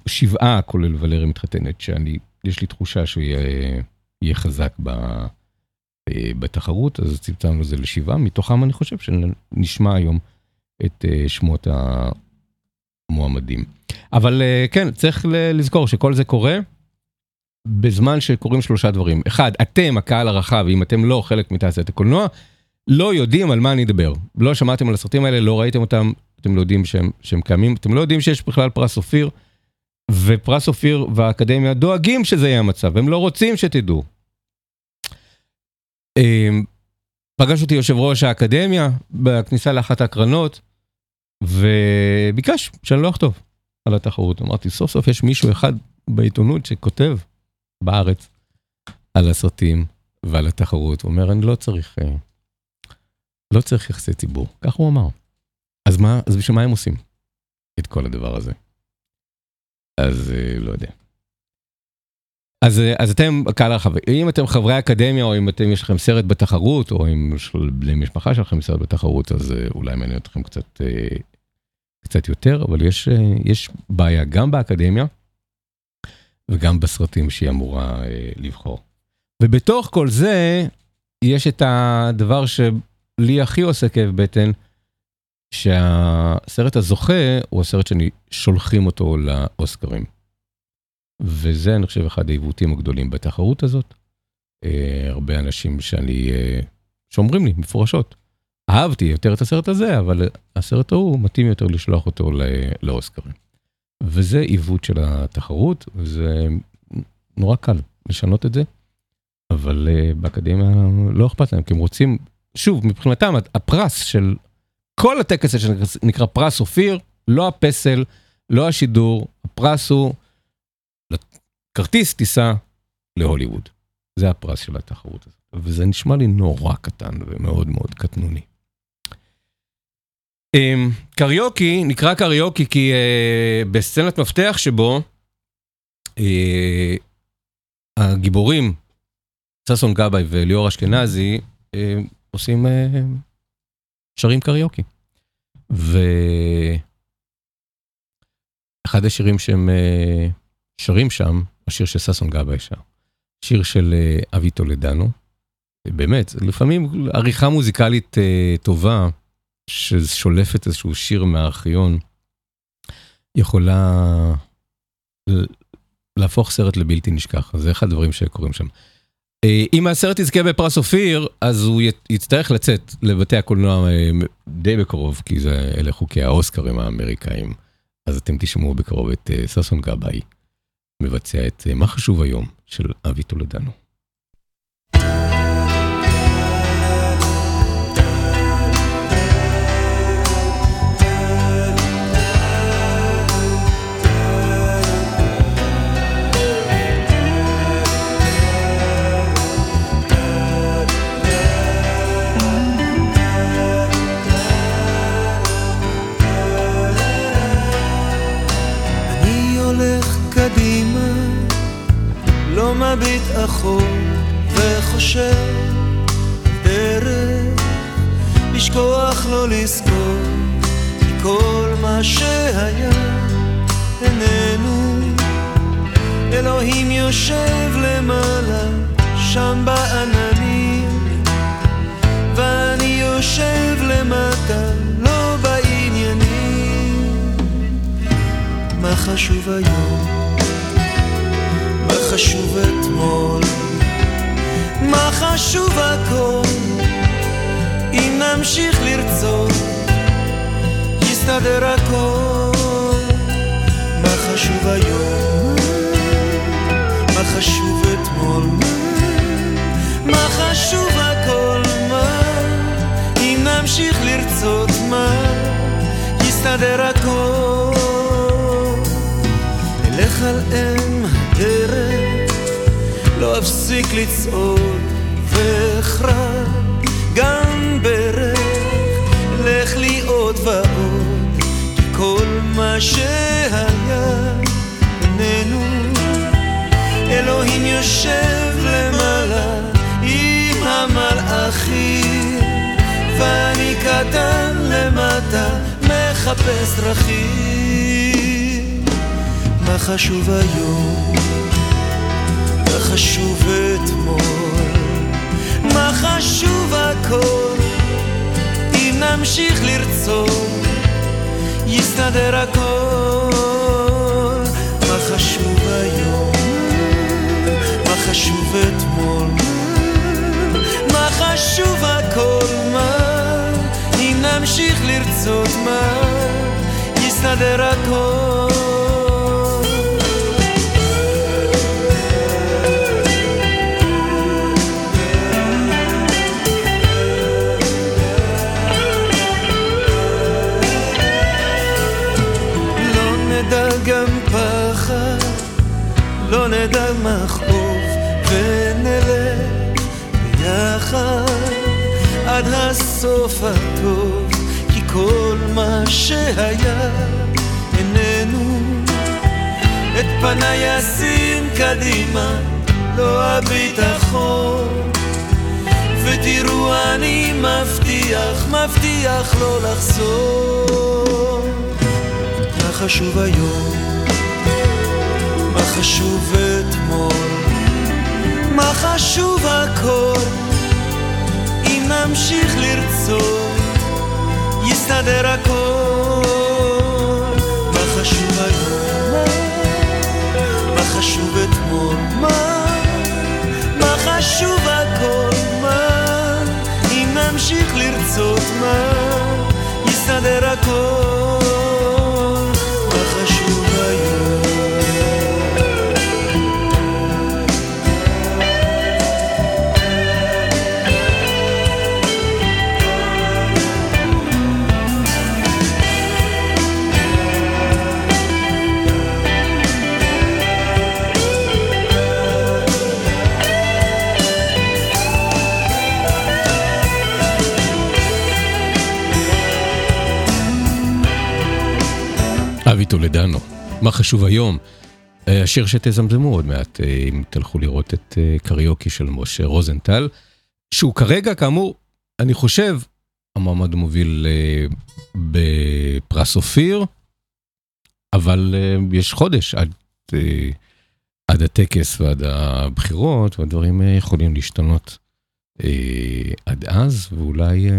שבעה כולל ולרי מתחתנת שאני, יש לי תחושה שהוא יהיה, יהיה חזק ב, אה, בתחרות, אז צמצמנו את זה לשבעה, מתוכם אני חושב שנשמע היום את אה, שמות המועמדים. אבל אה, כן, צריך לזכור שכל זה קורה בזמן שקורים שלושה דברים. אחד, אתם, הקהל הרחב, אם אתם לא חלק מתעשיית הקולנוע, לא יודעים על מה אני אדבר. לא שמעתם על הסרטים האלה, לא ראיתם אותם, אתם לא יודעים שהם, שהם קיימים, אתם לא יודעים שיש בכלל פרס אופיר, ופרס אופיר והאקדמיה דואגים שזה יהיה המצב, הם לא רוצים שתדעו. אמ, פגש אותי יושב ראש האקדמיה בכניסה לאחת ההקרנות, וביקש שאני לא אכתוב על התחרות. אמרתי, סוף סוף יש מישהו אחד בעיתונות שכותב בארץ על הסרטים ועל התחרות. הוא אומר, אני לא צריך... אה, לא צריך יחסי ציבור, כך הוא אמר. אז מה, אז בשביל מה הם עושים את כל הדבר הזה? אז אה, לא יודע. אז, אה, אז אתם הקהל הרחב, אם אתם חברי אקדמיה או אם אתם יש לכם סרט בתחרות או אם יש בני משפחה שלכם סרט בתחרות אז אה, אולי מעניין אתכם קצת, קצת יותר, אבל יש, יש בעיה גם באקדמיה וגם בסרטים שהיא אמורה לבחור. ובתוך כל זה יש את הדבר ש... לי הכי עושה כאב בטן, שהסרט הזוכה הוא הסרט שולחים אותו לאוסקרים. וזה אני חושב אחד העיוותים הגדולים בתחרות הזאת. אה, הרבה אנשים שאני, אה, שאומרים לי מפורשות, אהבתי יותר את הסרט הזה, אבל הסרט ההוא מתאים יותר לשלוח אותו לאוסקרים. וזה עיוות של התחרות, וזה נורא קל לשנות את זה, אבל uh, באקדמיה לא אכפת להם, כי הם רוצים, שוב, מבחינתם הפרס של כל הטקס הזה שנקרא פרס אופיר, לא הפסל, לא השידור, הפרס הוא כרטיס טיסה להוליווד. זה הפרס של התחרות הזאת, וזה נשמע לי נורא קטן ומאוד מאוד קטנוני. אמ, קריוקי, נקרא קריוקי כי uh, בסצנת מפתח שבו uh, הגיבורים, ששון גבאי וליאור אשכנזי, uh, עושים, uh, שרים קריוקי. ואחד השירים שהם uh, שרים שם, השיר של ששון גבאי שר, שיר של uh, אבי טולדנו, באמת, לפעמים עריכה מוזיקלית uh, טובה, ששולפת איזשהו שיר מהארכיון, יכולה להפוך סרט לבלתי נשכח, זה אחד הדברים שקורים שם. אם הסרט יזכה בפרס אופיר, אז הוא יצטרך לצאת לבתי הקולנוע די בקרוב, כי זה, אלה חוקי האוסקרים האמריקאים. אז אתם תשמעו בקרוב את ששון גבאי, מבצע את מה חשוב היום של אבי טולדנו. מביט אחור וחושב דרך לשכוח לא לזכור כי כל מה שהיה איננו אלוהים יושב למעלה שם בעננים. ואני יושב למטה לא בעניינים. מה חשוב היום חשוב אתמול? מה חשוב הכל? אם נמשיך לרצות, יסתדר הכל. מה חשוב היום? מה חשוב אתמול? מה חשוב הכל? מה? אם נמשיך לרצות, מה? יסתדר הכל. אלך על אם הדרך, לא אפסיק לצעוד ואכרע גם ברך, לך לי עוד ועוד, כי כל מה שהיה איננו, אלוהים יושב למעלה עם המלאכים, ואני קטן למטה מחפש דרכים. מה חשוב היום? חשוב אתמול? מה חשוב הכל? אם נמשיך לרצות, יסתדר הכל. מה חשוב היום? מה חשוב אתמול? מה חשוב הכל? מה? אם נמשיך לרצות, מה? יסתדר הכל. נדע גם פחד, לא נדע מכאוב, ונלך ביחד עד הסוף הטוב, כי כל מה שהיה איננו, את פניי אשים קדימה, לא הביטחון. ותראו אני מבטיח, מבטיח לא לחזור. חשוב היום? מה חשוב אתמול? מה חשוב הכל? אם נמשיך לרצות, יסתדר הכל. מה חשוב היום? מה חשוב אתמול? מה? מה חשוב הכל? מה? אם נמשיך לרצות, מה? אבי טולדנו, מה חשוב היום? אה, השיר שתזמזמו עוד מעט, אה, אם תלכו לראות את אה, קריוקי של משה רוזנטל, שהוא כרגע, כאמור, אני חושב, המועמד המוביל בפרס אופיר, אבל יש חודש עד, עד הטקס ועד הבחירות, והדברים יכולים להשתנות עד אז, ואולי...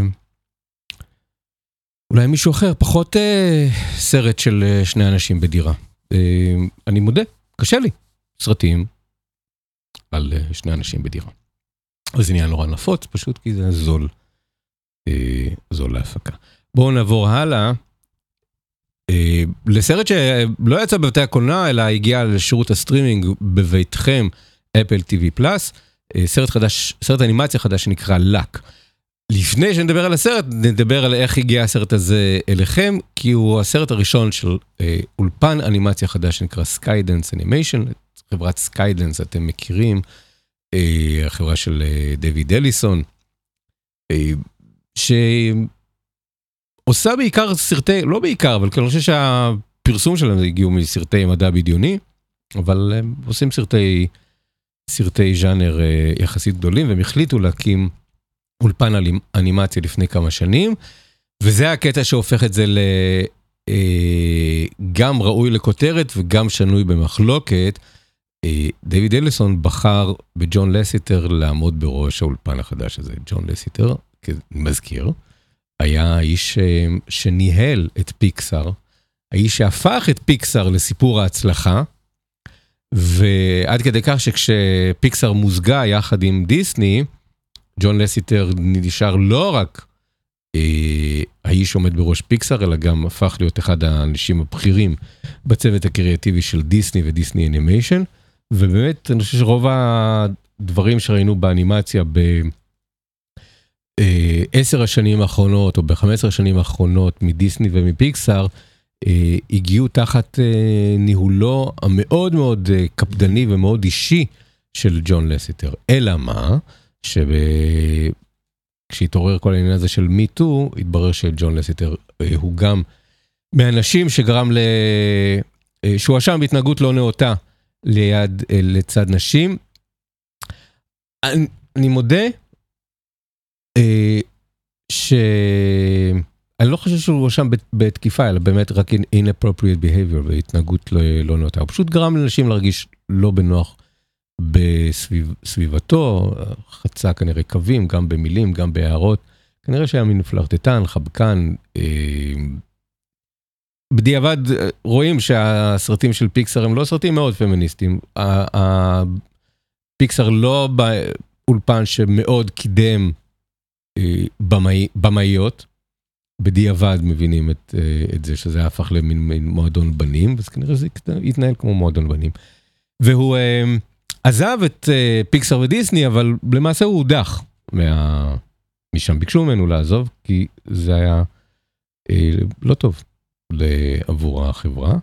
אולי מישהו אחר, פחות אה, סרט של אה, שני אנשים בדירה. אה, אני מודה, קשה לי. סרטים על אה, שני אנשים בדירה. זה נהיה נורא נפוץ, פשוט כי זה זול. אה, זול להפקה. בואו נעבור הלאה. אה, לסרט שלא יצא בבתי הקולנוע, אלא הגיע לשירות הסטרימינג בביתכם, אפל TV פלוס. סרט חדש, סרט אנימציה חדש שנקרא Luck. לפני שנדבר על הסרט, נדבר על איך הגיע הסרט הזה אליכם, כי הוא הסרט הראשון של אה, אולפן אנימציה חדש שנקרא סקיידנס Animation, חברת סקיידנס אתם מכירים, אה, החברה של אה, דויד אליסון, אה, שעושה בעיקר סרטי, לא בעיקר, אבל אני חושב שהפרסום שלהם הגיעו מסרטי מדע בדיוני, אבל הם עושים סרטי, סרטי ז'אנר אה, יחסית גדולים, והם החליטו להקים אולפן אנימציה לפני כמה שנים, וזה הקטע שהופך את זה אה, ראוי לכותרת וגם שנוי במחלוקת. אה, דיוויד אלסון בחר בג'ון לסיטר לעמוד בראש האולפן החדש הזה. ג'ון לסיטר, כמזכיר, היה האיש אה, שניהל את פיקסאר, האיש שהפך את פיקסאר לסיפור ההצלחה, ועד כדי כך שכשפיקסאר מוזגה יחד עם דיסני, ג'ון לסיטר נשאר לא רק אה, האיש שעומד בראש פיקסאר, אלא גם הפך להיות אחד האנשים הבכירים בצוות הקריאטיבי של דיסני ודיסני אנימיישן. ובאמת, אני חושב שרוב הדברים שראינו באנימציה בעשר השנים האחרונות, או בחמש עשרה השנים האחרונות מדיסני ומפיקסאר, אה, הגיעו תחת אה, ניהולו המאוד מאוד אה, קפדני ומאוד אישי של ג'ון לסיטר. אלא מה? שכשהתעורר כל העניין הזה של מיטו, התברר שג'ון לסיטר אה, הוא גם מאנשים שגרם ל... אה, שהוא אשם בהתנהגות לא נאותה ליד, אה, לצד נשים. אני, אני מודה שאני לא חושב שהוא הואשם בתקיפה, אלא באמת רק inappropriate behavior והתנהגות לא, לא נאותה. הוא פשוט גרם לנשים להרגיש לא בנוח בסביבתו, חצה כנראה קווים, גם במילים, גם בהערות. כנראה שהיה מין פלרטטן, חבקן. אה, בדיעבד רואים שהסרטים של פיקסר הם לא סרטים מאוד פמיניסטיים. פיקסר לא באולפן שמאוד קידם אה, במאיות. בדיעבד מבינים את, אה, את זה שזה הפך למין מועדון בנים, אז כנראה זה יתנהל כמו מועדון בנים. והוא... עזב את uh, פיקסר ודיסני, אבל למעשה הוא הודח מה... משם. ביקשו ממנו לעזוב, כי זה היה uh, לא טוב עבור החברה.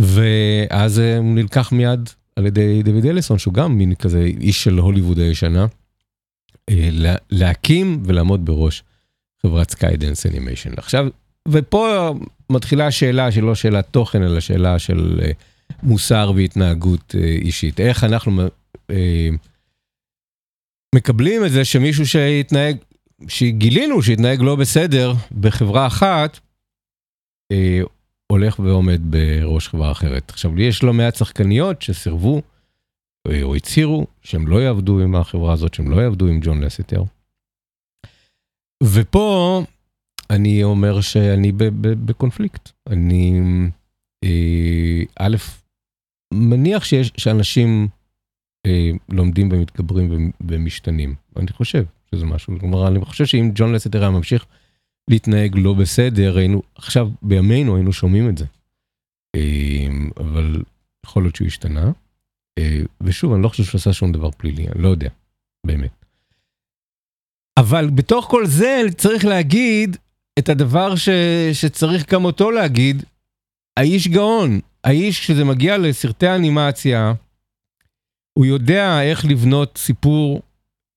ואז אה, הוא נלקח מיד על ידי דויד אליסון, שהוא גם מין כזה איש של הוליווד הישנה, לה, להקים ולעמוד בראש חברת סקיידנס Animation. עכשיו, ופה מתחילה השאלה שלא שאלת תוכן, אלא שאלה של... אה, מוסר והתנהגות אה, אישית. איך אנחנו אה, מקבלים את זה שמישהו שהתנהג, שגילינו שהתנהג לא בסדר בחברה אחת, אה, הולך ועומד בראש חברה אחרת. עכשיו, לי יש לא מעט שחקניות שסירבו או הצהירו שהם לא יעבדו עם החברה הזאת, שהם לא יעבדו עם ג'ון לסיטר. ופה אני אומר שאני בקונפליקט. אני, א', מניח שיש, שאנשים אה, לומדים ומתגברים ומשתנים. אני חושב שזה משהו, כלומר, אני חושב שאם ג'ון לסטר היה ממשיך להתנהג לא בסדר, היינו, עכשיו, בימינו היינו שומעים את זה. אה, אבל יכול להיות שהוא השתנה. אה, ושוב, אני לא חושב שהוא עשה שום דבר פלילי, אני לא יודע, באמת. אבל בתוך כל זה צריך להגיד את הדבר ש, שצריך גם אותו להגיד, האיש גאון, האיש, כשזה מגיע לסרטי אנימציה, הוא יודע איך לבנות סיפור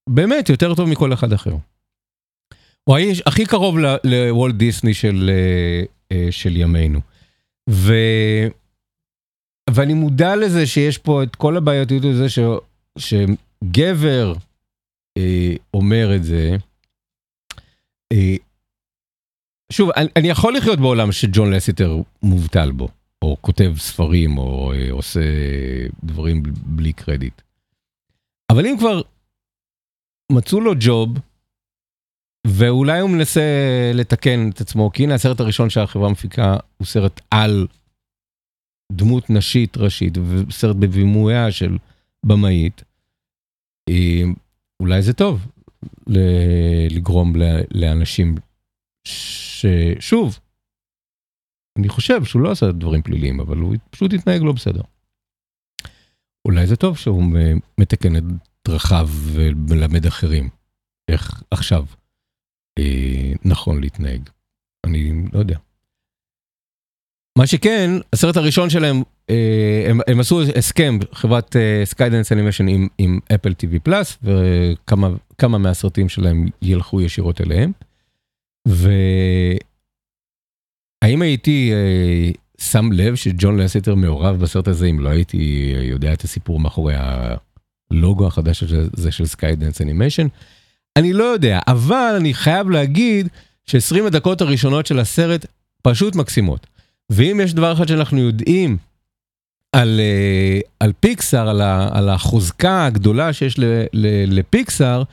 באמת יותר טוב מכל אחד אחר. הוא האיש הכי קרוב לוולט דיסני של, אה, של ימינו. ו... ואני מודע לזה שיש פה את כל הבעייתיות הזה ש... שגבר אה, אומר את זה. אה, שוב, אני, אני יכול לחיות בעולם שג'ון לסיטר מובטל בו, או כותב ספרים, או אה, עושה דברים בלי קרדיט. אבל אם כבר מצאו לו ג'וב, ואולי הוא מנסה לתקן את עצמו, כי הנה הסרט הראשון שהחברה מפיקה הוא סרט על דמות נשית ראשית, וסרט בבימויה של במאית. אה, אולי זה טוב לגרום לאנשים ששוב, אני חושב שהוא לא עשה דברים פליליים, אבל הוא פשוט התנהג לא בסדר. אולי זה טוב שהוא מתקן את דרכיו ומלמד אחרים איך עכשיו אה, נכון להתנהג. אני לא יודע. מה שכן, הסרט הראשון שלהם, אה, הם, הם עשו הסכם, חברת סקיידנס אה, Animation עם, עם אפל TV פלוס, וכמה מהסרטים שלהם ילכו ישירות אליהם. והאם הייתי אה, שם לב שג'ון לסיטר מעורב בסרט הזה אם לא הייתי יודע את הסיפור מאחורי הלוגו החדש הזה של סקיידנס Animation? אני לא יודע, אבל אני חייב להגיד ש-20 הדקות הראשונות של הסרט פשוט מקסימות. ואם יש דבר אחד שאנחנו יודעים על, אה, על פיקסאר, על, ה, על החוזקה הגדולה שיש ל, ל, לפיקסאר,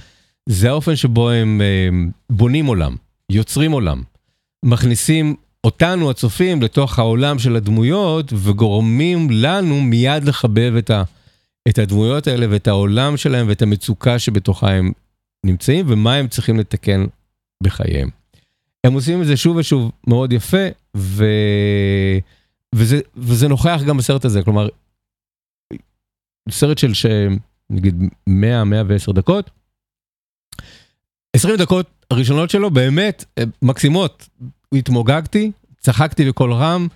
זה האופן שבו הם אה, בונים עולם. יוצרים עולם, מכניסים אותנו הצופים לתוך העולם של הדמויות וגורמים לנו מיד לחבב את, ה, את הדמויות האלה ואת העולם שלהם ואת המצוקה שבתוכה הם נמצאים ומה הם צריכים לתקן בחייהם. הם עושים את זה שוב ושוב מאוד יפה ו... וזה, וזה נוכח גם בסרט הזה, כלומר, סרט של נגיד 100-110 דקות, 20 דקות הראשונות שלו באמת אה, מקסימות. התמוגגתי, צחקתי בקול רם,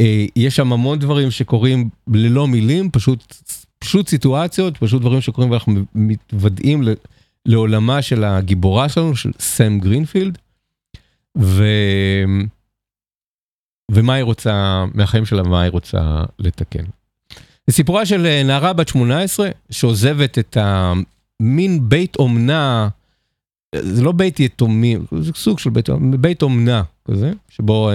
אה, יש שם המון דברים שקורים ללא מילים, פשוט, פשוט סיטואציות, פשוט דברים שקורים ואנחנו מתוודעים לעולמה של הגיבורה שלנו, של סם גרינפילד, ו... ומה היא רוצה, מהחיים שלה, מה היא רוצה לתקן. זה סיפורה של אה, נערה בת 18 שעוזבת את המין בית אומנה זה לא בית יתומים, זה סוג של בית, בית אומנה כזה, שבו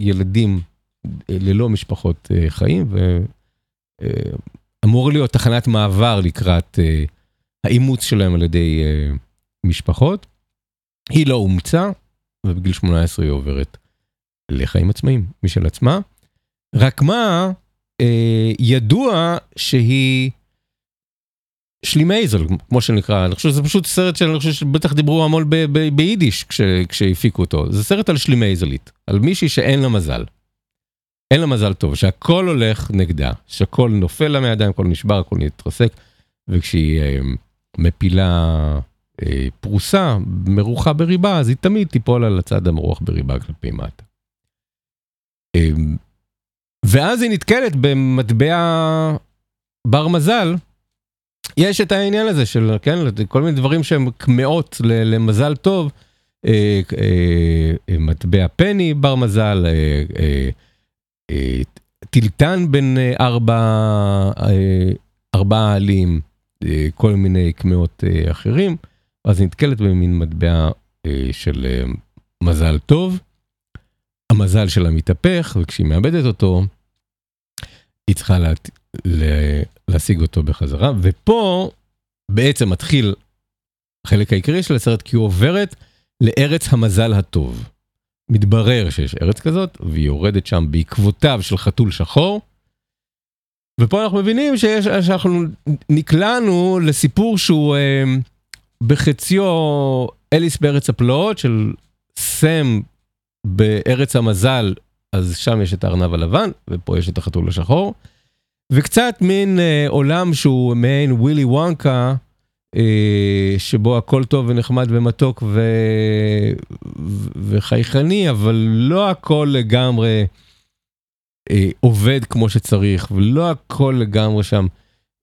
ילדים אה, ללא משפחות אה, חיים, ואמור להיות תחנת מעבר לקראת אה, האימוץ שלהם על ידי משפחות. היא לא אומצה, ובגיל 18 היא עוברת לחיים עצמאיים משל עצמה. רק מה, ידוע שהיא שלימייזל, כמו שנקרא, אני חושב שזה פשוט סרט שאני חושב שבטח דיברו המון ביידיש כשהפיקו אותו. זה סרט על שלימייזלית, על מישהי שאין לה מזל. אין לה מזל טוב, שהכל הולך נגדה, שהכל נופל לה מהידיים, הכל נשבר, הכל מתרסק, וכשהיא אה, מפילה אה, פרוסה מרוחה בריבה, אז היא תמיד תיפול על הצד המרוח בריבה כלפי מטה. אה, ואז היא נתקלת במטבע בר מזל, יש את העניין הזה של, כן, כל מיני דברים שהם קמעות למזל טוב, אה, אה, אה, מטבע פני בר מזל, טילטן בין ארבע, ארבע עלים, כל מיני קמעות אחרים, אז נתקלת במין מטבע של מזל טוב. המזל שלה מתהפך, וכשהיא מאבדת אותו, היא צריכה להשיג אותו בחזרה, ופה בעצם מתחיל החלק העיקרי של הסרט, כי הוא עוברת לארץ המזל הטוב. מתברר שיש ארץ כזאת, והיא יורדת שם בעקבותיו של חתול שחור. ופה אנחנו מבינים שיש, שאנחנו נקלענו לסיפור שהוא אה, בחציו אליס בארץ הפלאות של סם בארץ המזל, אז שם יש את הארנב הלבן, ופה יש את החתול השחור. וקצת מין אה, עולם שהוא מעין ווילי וונקה, אה, שבו הכל טוב ונחמד ומתוק ו... ו... וחייכני, אבל לא הכל לגמרי אה, עובד כמו שצריך, ולא הכל לגמרי שם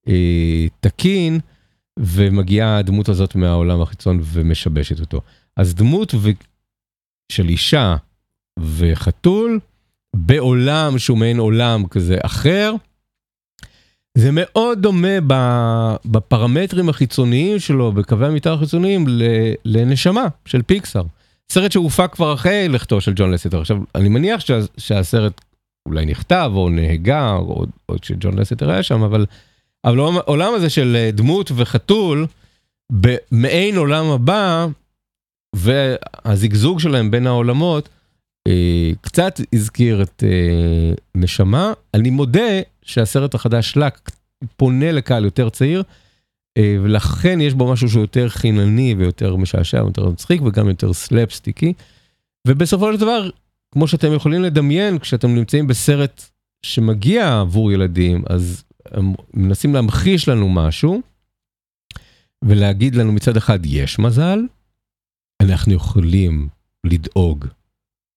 אה, תקין, ומגיעה הדמות הזאת מהעולם החיצון ומשבשת אותו. אז דמות ו... של אישה וחתול, בעולם שהוא מעין עולם כזה אחר. זה מאוד דומה בפרמטרים החיצוניים שלו, בקווי המתאר החיצוניים, לנשמה של פיקסאר. סרט שהופק כבר אחרי לכתו של ג'ון לסטר. עכשיו, אני מניח שה- שהסרט אולי נכתב או נהגה, או, או שג'ון לסטר היה שם, אבל, אבל העולם הזה של אה, דמות וחתול, במעין עולם הבא, והזיגזוג שלהם בין העולמות, אה, קצת הזכיר את אה, נשמה. אני מודה שהסרט החדש לק פונה לקהל יותר צעיר, אה, ולכן יש בו משהו שהוא יותר חינני ויותר משעשע ויותר מצחיק וגם יותר סלפסטיקי. ובסופו של דבר, כמו שאתם יכולים לדמיין, כשאתם נמצאים בסרט שמגיע עבור ילדים, אז הם מנסים להמחיש לנו משהו, ולהגיד לנו מצד אחד יש מזל, אנחנו יכולים לדאוג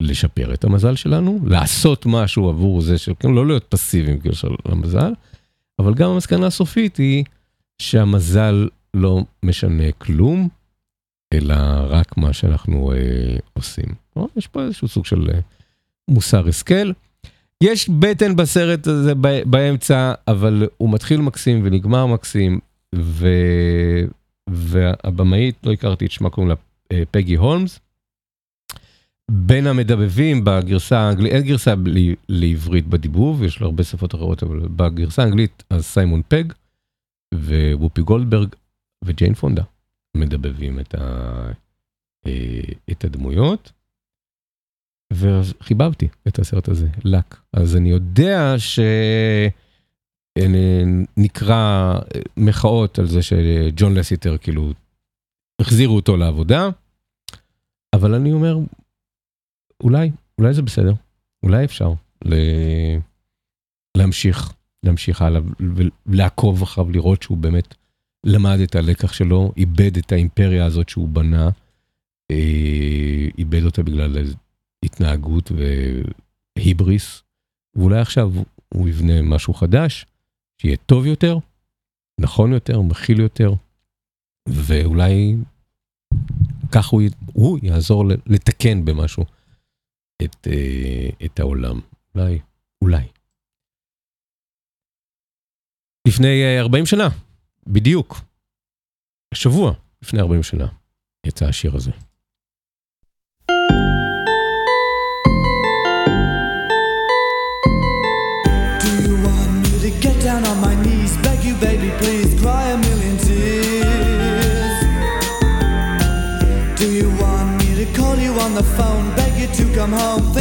לשפר את המזל שלנו, לעשות משהו עבור זה של, כן, לא להיות פסיביים בקשר למזל, אבל גם המסקנה הסופית היא שהמזל לא משנה כלום, אלא רק מה שאנחנו אה, עושים. יש פה איזשהו סוג של אה, מוסר השכל. יש בטן בסרט הזה באמצע, אבל הוא מתחיל מקסים ונגמר מקסים, ו... והבמאית, לא הכרתי את שמה, קוראים לה אה, פגי הולמס. בין המדבבים בגרסה האנגלית, אין גרסה לעברית בדיבוב, יש לה הרבה שפות אחרות, אבל בגרסה האנגלית אז סיימון פג ווופי גולדברג וג'יין פונדה מדבבים את, ה, אה, את הדמויות. וחיבבתי את הסרט הזה, לק. אז אני יודע שנקרא מחאות על זה שג'ון לסיטר כאילו החזירו אותו לעבודה, אבל אני אומר, אולי, אולי זה בסדר, אולי אפשר ל... להמשיך, להמשיך הלאה ולעקוב אחריו, לראות שהוא באמת למד את הלקח שלו, איבד את האימפריה הזאת שהוא בנה, אה, איבד אותה בגלל התנהגות והיבריס, ואולי עכשיו הוא יבנה משהו חדש, שיהיה טוב יותר, נכון יותר, מכיל יותר, ואולי כך הוא, הוא יעזור לתקן במשהו את, אה, את העולם. אולי, אולי. לפני אה, 40 שנה, בדיוק, שבוע לפני 40 שנה, יצא השיר הזה. Home,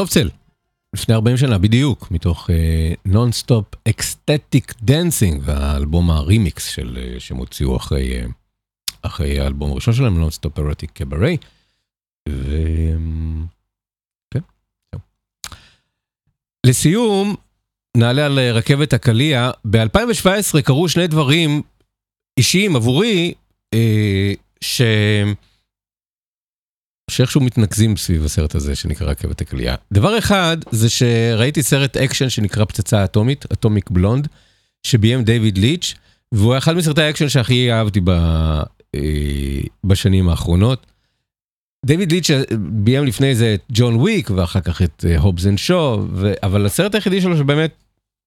Soft Cell, לפני 40 שנה בדיוק, מתוך Non Stop Ecstatic Dancing, והאלבום הרימיקס של, אה, שהם הוציאו אחרי, אה, אחרי האלבום הראשון שלהם, Non-Stop Erotic Cabaret. ו... כן. לסיום, נעלה על אה, רכבת הקליע. ב-2017 קרו שני דברים אישיים עבורי, אה, ש... שאיכשהו מתנקזים סביב הסרט הזה שנקרא רכבת הקליעה. דבר אחד זה שראיתי סרט אקשן שנקרא פצצה אטומית, Atomic Blonde, שביים דיוויד ליץ', והוא אחד מסרטי האקשן שהכי אהבתי ב, אה, בשנים האחרונות. דיוויד ליץ' ביים לפני זה את ג'ון וויק ואחר כך את Hobbs and Shaw, אבל הסרט היחידי שלו שבאמת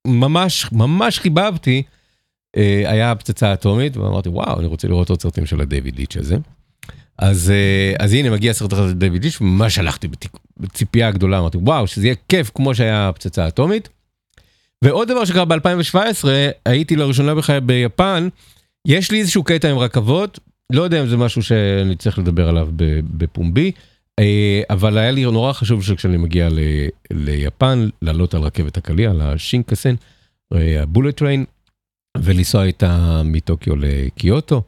ממש ממש חיבבתי אה, היה הפצצה האטומית ואמרתי וואו אני רוצה לראות עוד סרטים של הדיוויד ליץ' הזה. אז, אה, אז הנה מגיע הסרט הזה של דיוויד ליץ', ממש הלכתי בציפייה גדולה, אמרתי וואו שזה יהיה כיף כמו שהיה הפצצה האטומית. ועוד דבר שקרה ב-2017, הייתי לראשונה בחיי ביפן, יש לי איזשהו קטע עם רכבות, לא יודע אם זה משהו שאני צריך לדבר עליו בפומבי, אה, אבל היה לי נורא חשוב שכשאני מגיע ל- ליפן, לעלות על רכבת הקליע, על השינקנסן, אה, ה Bullet Train, ולנסוע איתה מטוקיו לקיוטו.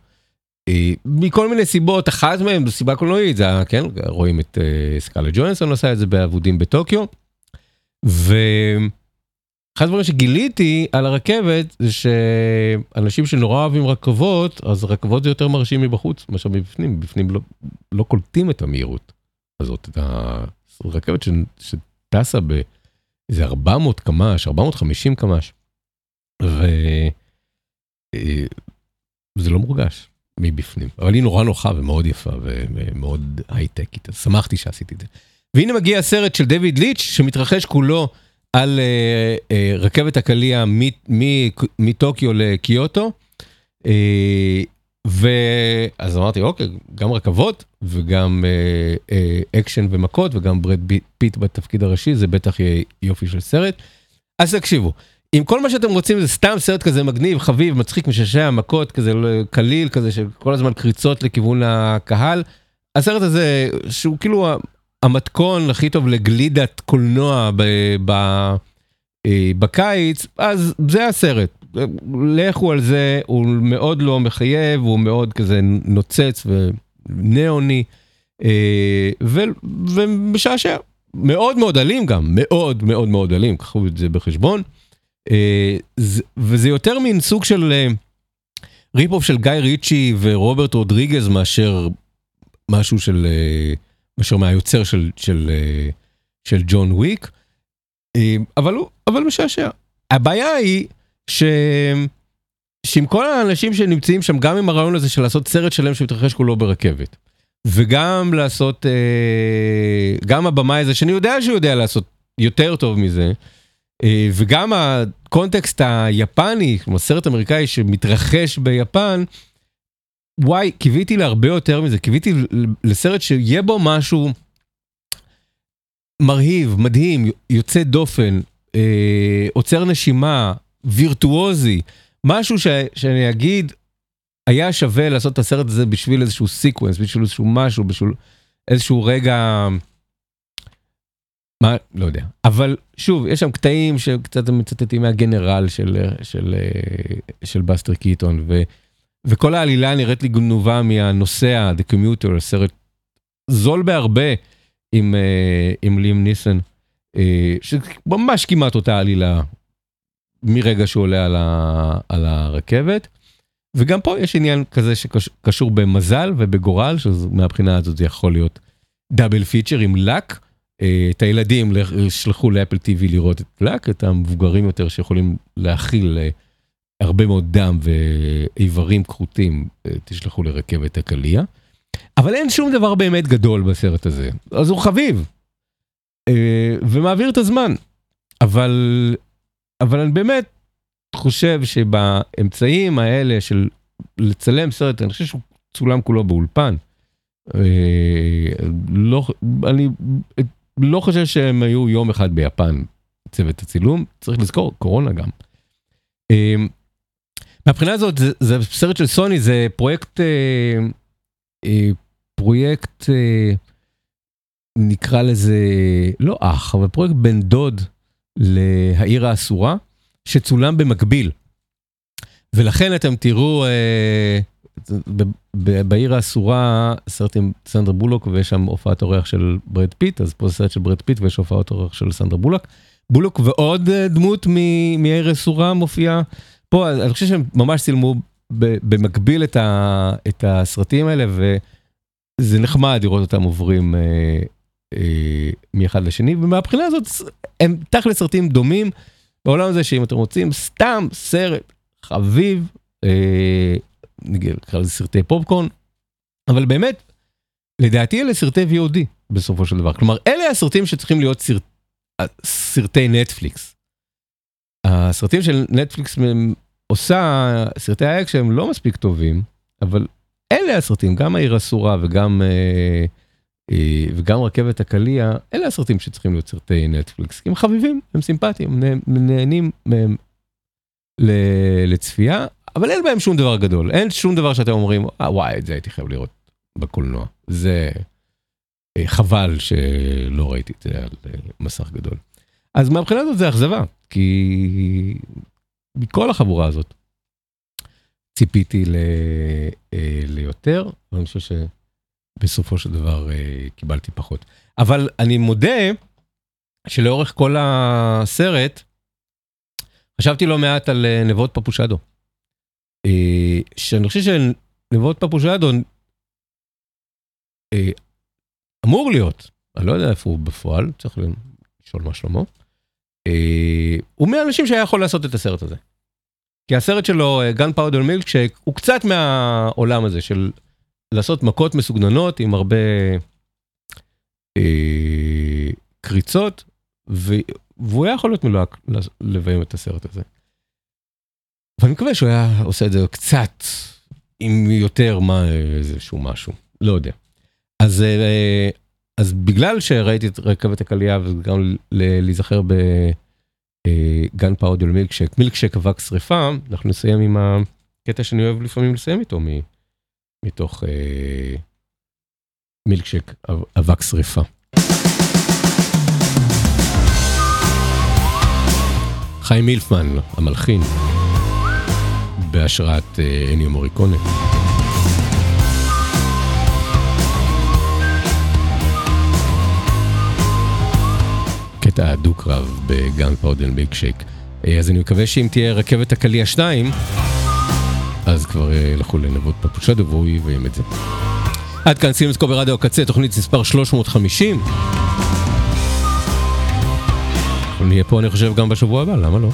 אה, מכל מיני סיבות, אחת מהן סיבה קולנועית, זה היה, כן, רואים את אה, סקאלה ג'ונסון עושה את זה באבודים בטוקיו. ואחד הדברים שגיליתי על הרכבת זה שאנשים שנורא אוהבים רכבות, אז רכבות זה יותר מרשים מבחוץ מאשר מבפנים, מבפנים לא, לא קולטים את המהירות הזאת, את הרכבת ש, שטסה באיזה 400 קמ"ש, 450 קמ"ש. וזה לא מורגש. מבפנים, אבל היא נורא נוחה ומאוד יפה ומאוד הייטקית, אז שמחתי שעשיתי את זה. והנה מגיע הסרט של דויד ליץ' שמתרחש כולו על אה, אה, רכבת הקליע מטוקיו לקיוטו. אה, ואז אמרתי אוקיי גם רכבות וגם אה, אה, אקשן ומכות וגם ברד פיט בתפקיד הראשי זה בטח יהיה יופי של סרט. אז תקשיבו. אם כל מה שאתם רוצים זה סתם סרט כזה מגניב, חביב, מצחיק, משעשע, מכות, כזה קליל, כזה שכל הזמן קריצות לכיוון הקהל, הסרט הזה, שהוא כאילו המתכון הכי טוב לגלידת קולנוע ב, ב, אה, בקיץ, אז זה הסרט. לכו על זה, הוא מאוד לא מחייב, הוא מאוד כזה נוצץ וניאוני, אה, ו, ומשעשע. מאוד מאוד אלים גם, מאוד מאוד מאוד אלים, קחו את זה בחשבון. אה, וזה יותר מין סוג של אה, rip-off של גיא ריצ'י ורוברט רודריגז מאשר משהו של, אה, מאשר מהיוצר של, של, של ג'ון וויק, אבל הוא, אבל משעשע. הבעיה היא ש... שעם כל האנשים שנמצאים שם, גם עם הרעיון הזה של לעשות סרט שלם שמתרחש כולו ברכבת, וגם לעשות, גם הבמאי הזה, שאני יודע שהוא יודע לעשות יותר טוב מזה, וגם הקונטקסט היפני, כמו סרט אמריקאי שמתרחש ביפן, וואי, קיוויתי להרבה יותר מזה, קיוויתי לסרט שיהיה בו משהו מרהיב, מדהים, יוצא דופן, אה, עוצר נשימה, וירטואוזי, משהו ש, שאני אגיד, היה שווה לעשות את הסרט הזה בשביל איזשהו סיקוונס, בשביל איזשהו משהו, בשביל איזשהו רגע... מה, לא יודע, אבל שוב, יש שם קטעים שקצת מצטטים מהגנרל של, של, של בסטר קיטון, ו, וכל העלילה נראית לי גנובה מהנוסע, The Commuter, סרט זול בהרבה עם, עם ליאם ניסן, שממש כמעט אותה עלילה מרגע שהוא עולה על, ה, על הרכבת. וגם פה יש עניין כזה שקשור במזל ובגורל, שמהבחינה הזאת זה יכול להיות דאבל פיצ'ר עם לק. את הילדים שלחו לאפל טיווי לראות את לק, את המבוגרים יותר שיכולים להכיל הרבה מאוד דם ואיברים כחותים, תשלחו לרכבת הקליע. אבל אין שום דבר באמת גדול בסרט הזה, אז הוא חביב. ומעביר את הזמן. אבל, אבל אני באמת חושב שבאמצעים האלה של לצלם סרט, אני חושב שהוא צולם כולו באולפן. לא, אני לא חושב שהם היו יום אחד ביפן, צוות הצילום, צריך לזכור, קורונה גם. מהבחינה הזאת, זה, זה סרט של סוני, זה פרויקט אה, אה, פרויקט, אה, נקרא לזה, לא אח, אבל פרויקט בן דוד לעיר האסורה, שצולם במקביל. ולכן אתם תראו אה, בעיר האסורה סרט עם סנדרה בולוק ויש שם הופעת אורח של ברד פיט, אז פה סרט של ברד פיט ויש הופעת אורח של סנדרה בולוק. בולוק ועוד אה, דמות מ- מהעיר האסורה מופיעה פה, אני חושב שהם ממש צילמו במקביל את, ה- את הסרטים האלה וזה נחמד לראות אותם עוברים אה, אה, מאחד לשני ומהבחינה הזאת הם תכל'ס סרטים דומים בעולם הזה שאם אתם רוצים סתם סרט חביב, אה, נקרא לזה סרטי פופקורן, אבל באמת, לדעתי אלה סרטי VOD בסופו של דבר. כלומר, אלה הסרטים שצריכים להיות סרט, סרטי נטפליקס. הסרטים של נטפליקס עושה, סרטי האקשן הם לא מספיק טובים, אבל אלה הסרטים, גם העיר אסורה וגם, אה, אה, וגם רכבת הקליע, אלה הסרטים שצריכים להיות סרטי נטפליקס. הם חביבים, הם סימפטיים, הם נה- נהנים מהם לצפייה, אבל אין בהם שום דבר גדול. אין שום דבר שאתם אומרים, אה וואי, את זה הייתי חייב לראות בקולנוע. זה אה, חבל שלא ראיתי את זה על אה, מסך גדול. אז מהבחינה הזאת זה אכזבה, כי מכל החבורה הזאת ציפיתי ל... אה, ליותר, אבל אני חושב שבסופו של דבר אה, קיבלתי פחות. אבל אני מודה שלאורך כל הסרט, חשבתי לא מעט על אה, נבות פפושדו. אה, שאני חושב שנבות פפושדו אה, אמור להיות, אני לא יודע איפה הוא בפועל, צריך לשאול מה שלמה. אה, הוא מהאנשים שהיה יכול לעשות את הסרט הזה. כי הסרט שלו, גן פאודר מילקשייק, הוא קצת מהעולם הזה של לעשות מכות מסוגננות עם הרבה אה, קריצות, ו... והוא היה יכול להיות מלוהק לביים את הסרט הזה. ואני מקווה שהוא היה עושה את זה קצת עם יותר מה איזשהו משהו, לא יודע. אז, אה, אז בגלל שראיתי את רכבת הקליעה וגם להיזכר בגן פאודיו מילקשק, מילקשק אבק שריפה, אנחנו נסיים עם הקטע שאני אוהב לפעמים לסיים איתו מתוך אה, מילקשק אב- אבק שריפה. חיים אילפמן, המלחין, בהשראת אה, אניו מוריקונה. קטע הדו-קרב ב Gunpowder Milkshake. אה, אז אני מקווה שאם תהיה רכבת הקליע 2, אז כבר אה, ילכו לנבות פפושדו והוא יביים את זה. עד כאן סינמסקופ ברדיו הקצה, תוכנית מספר 350. אנחנו נהיה פה אני חושב גם בשבוע הבא, למה לא?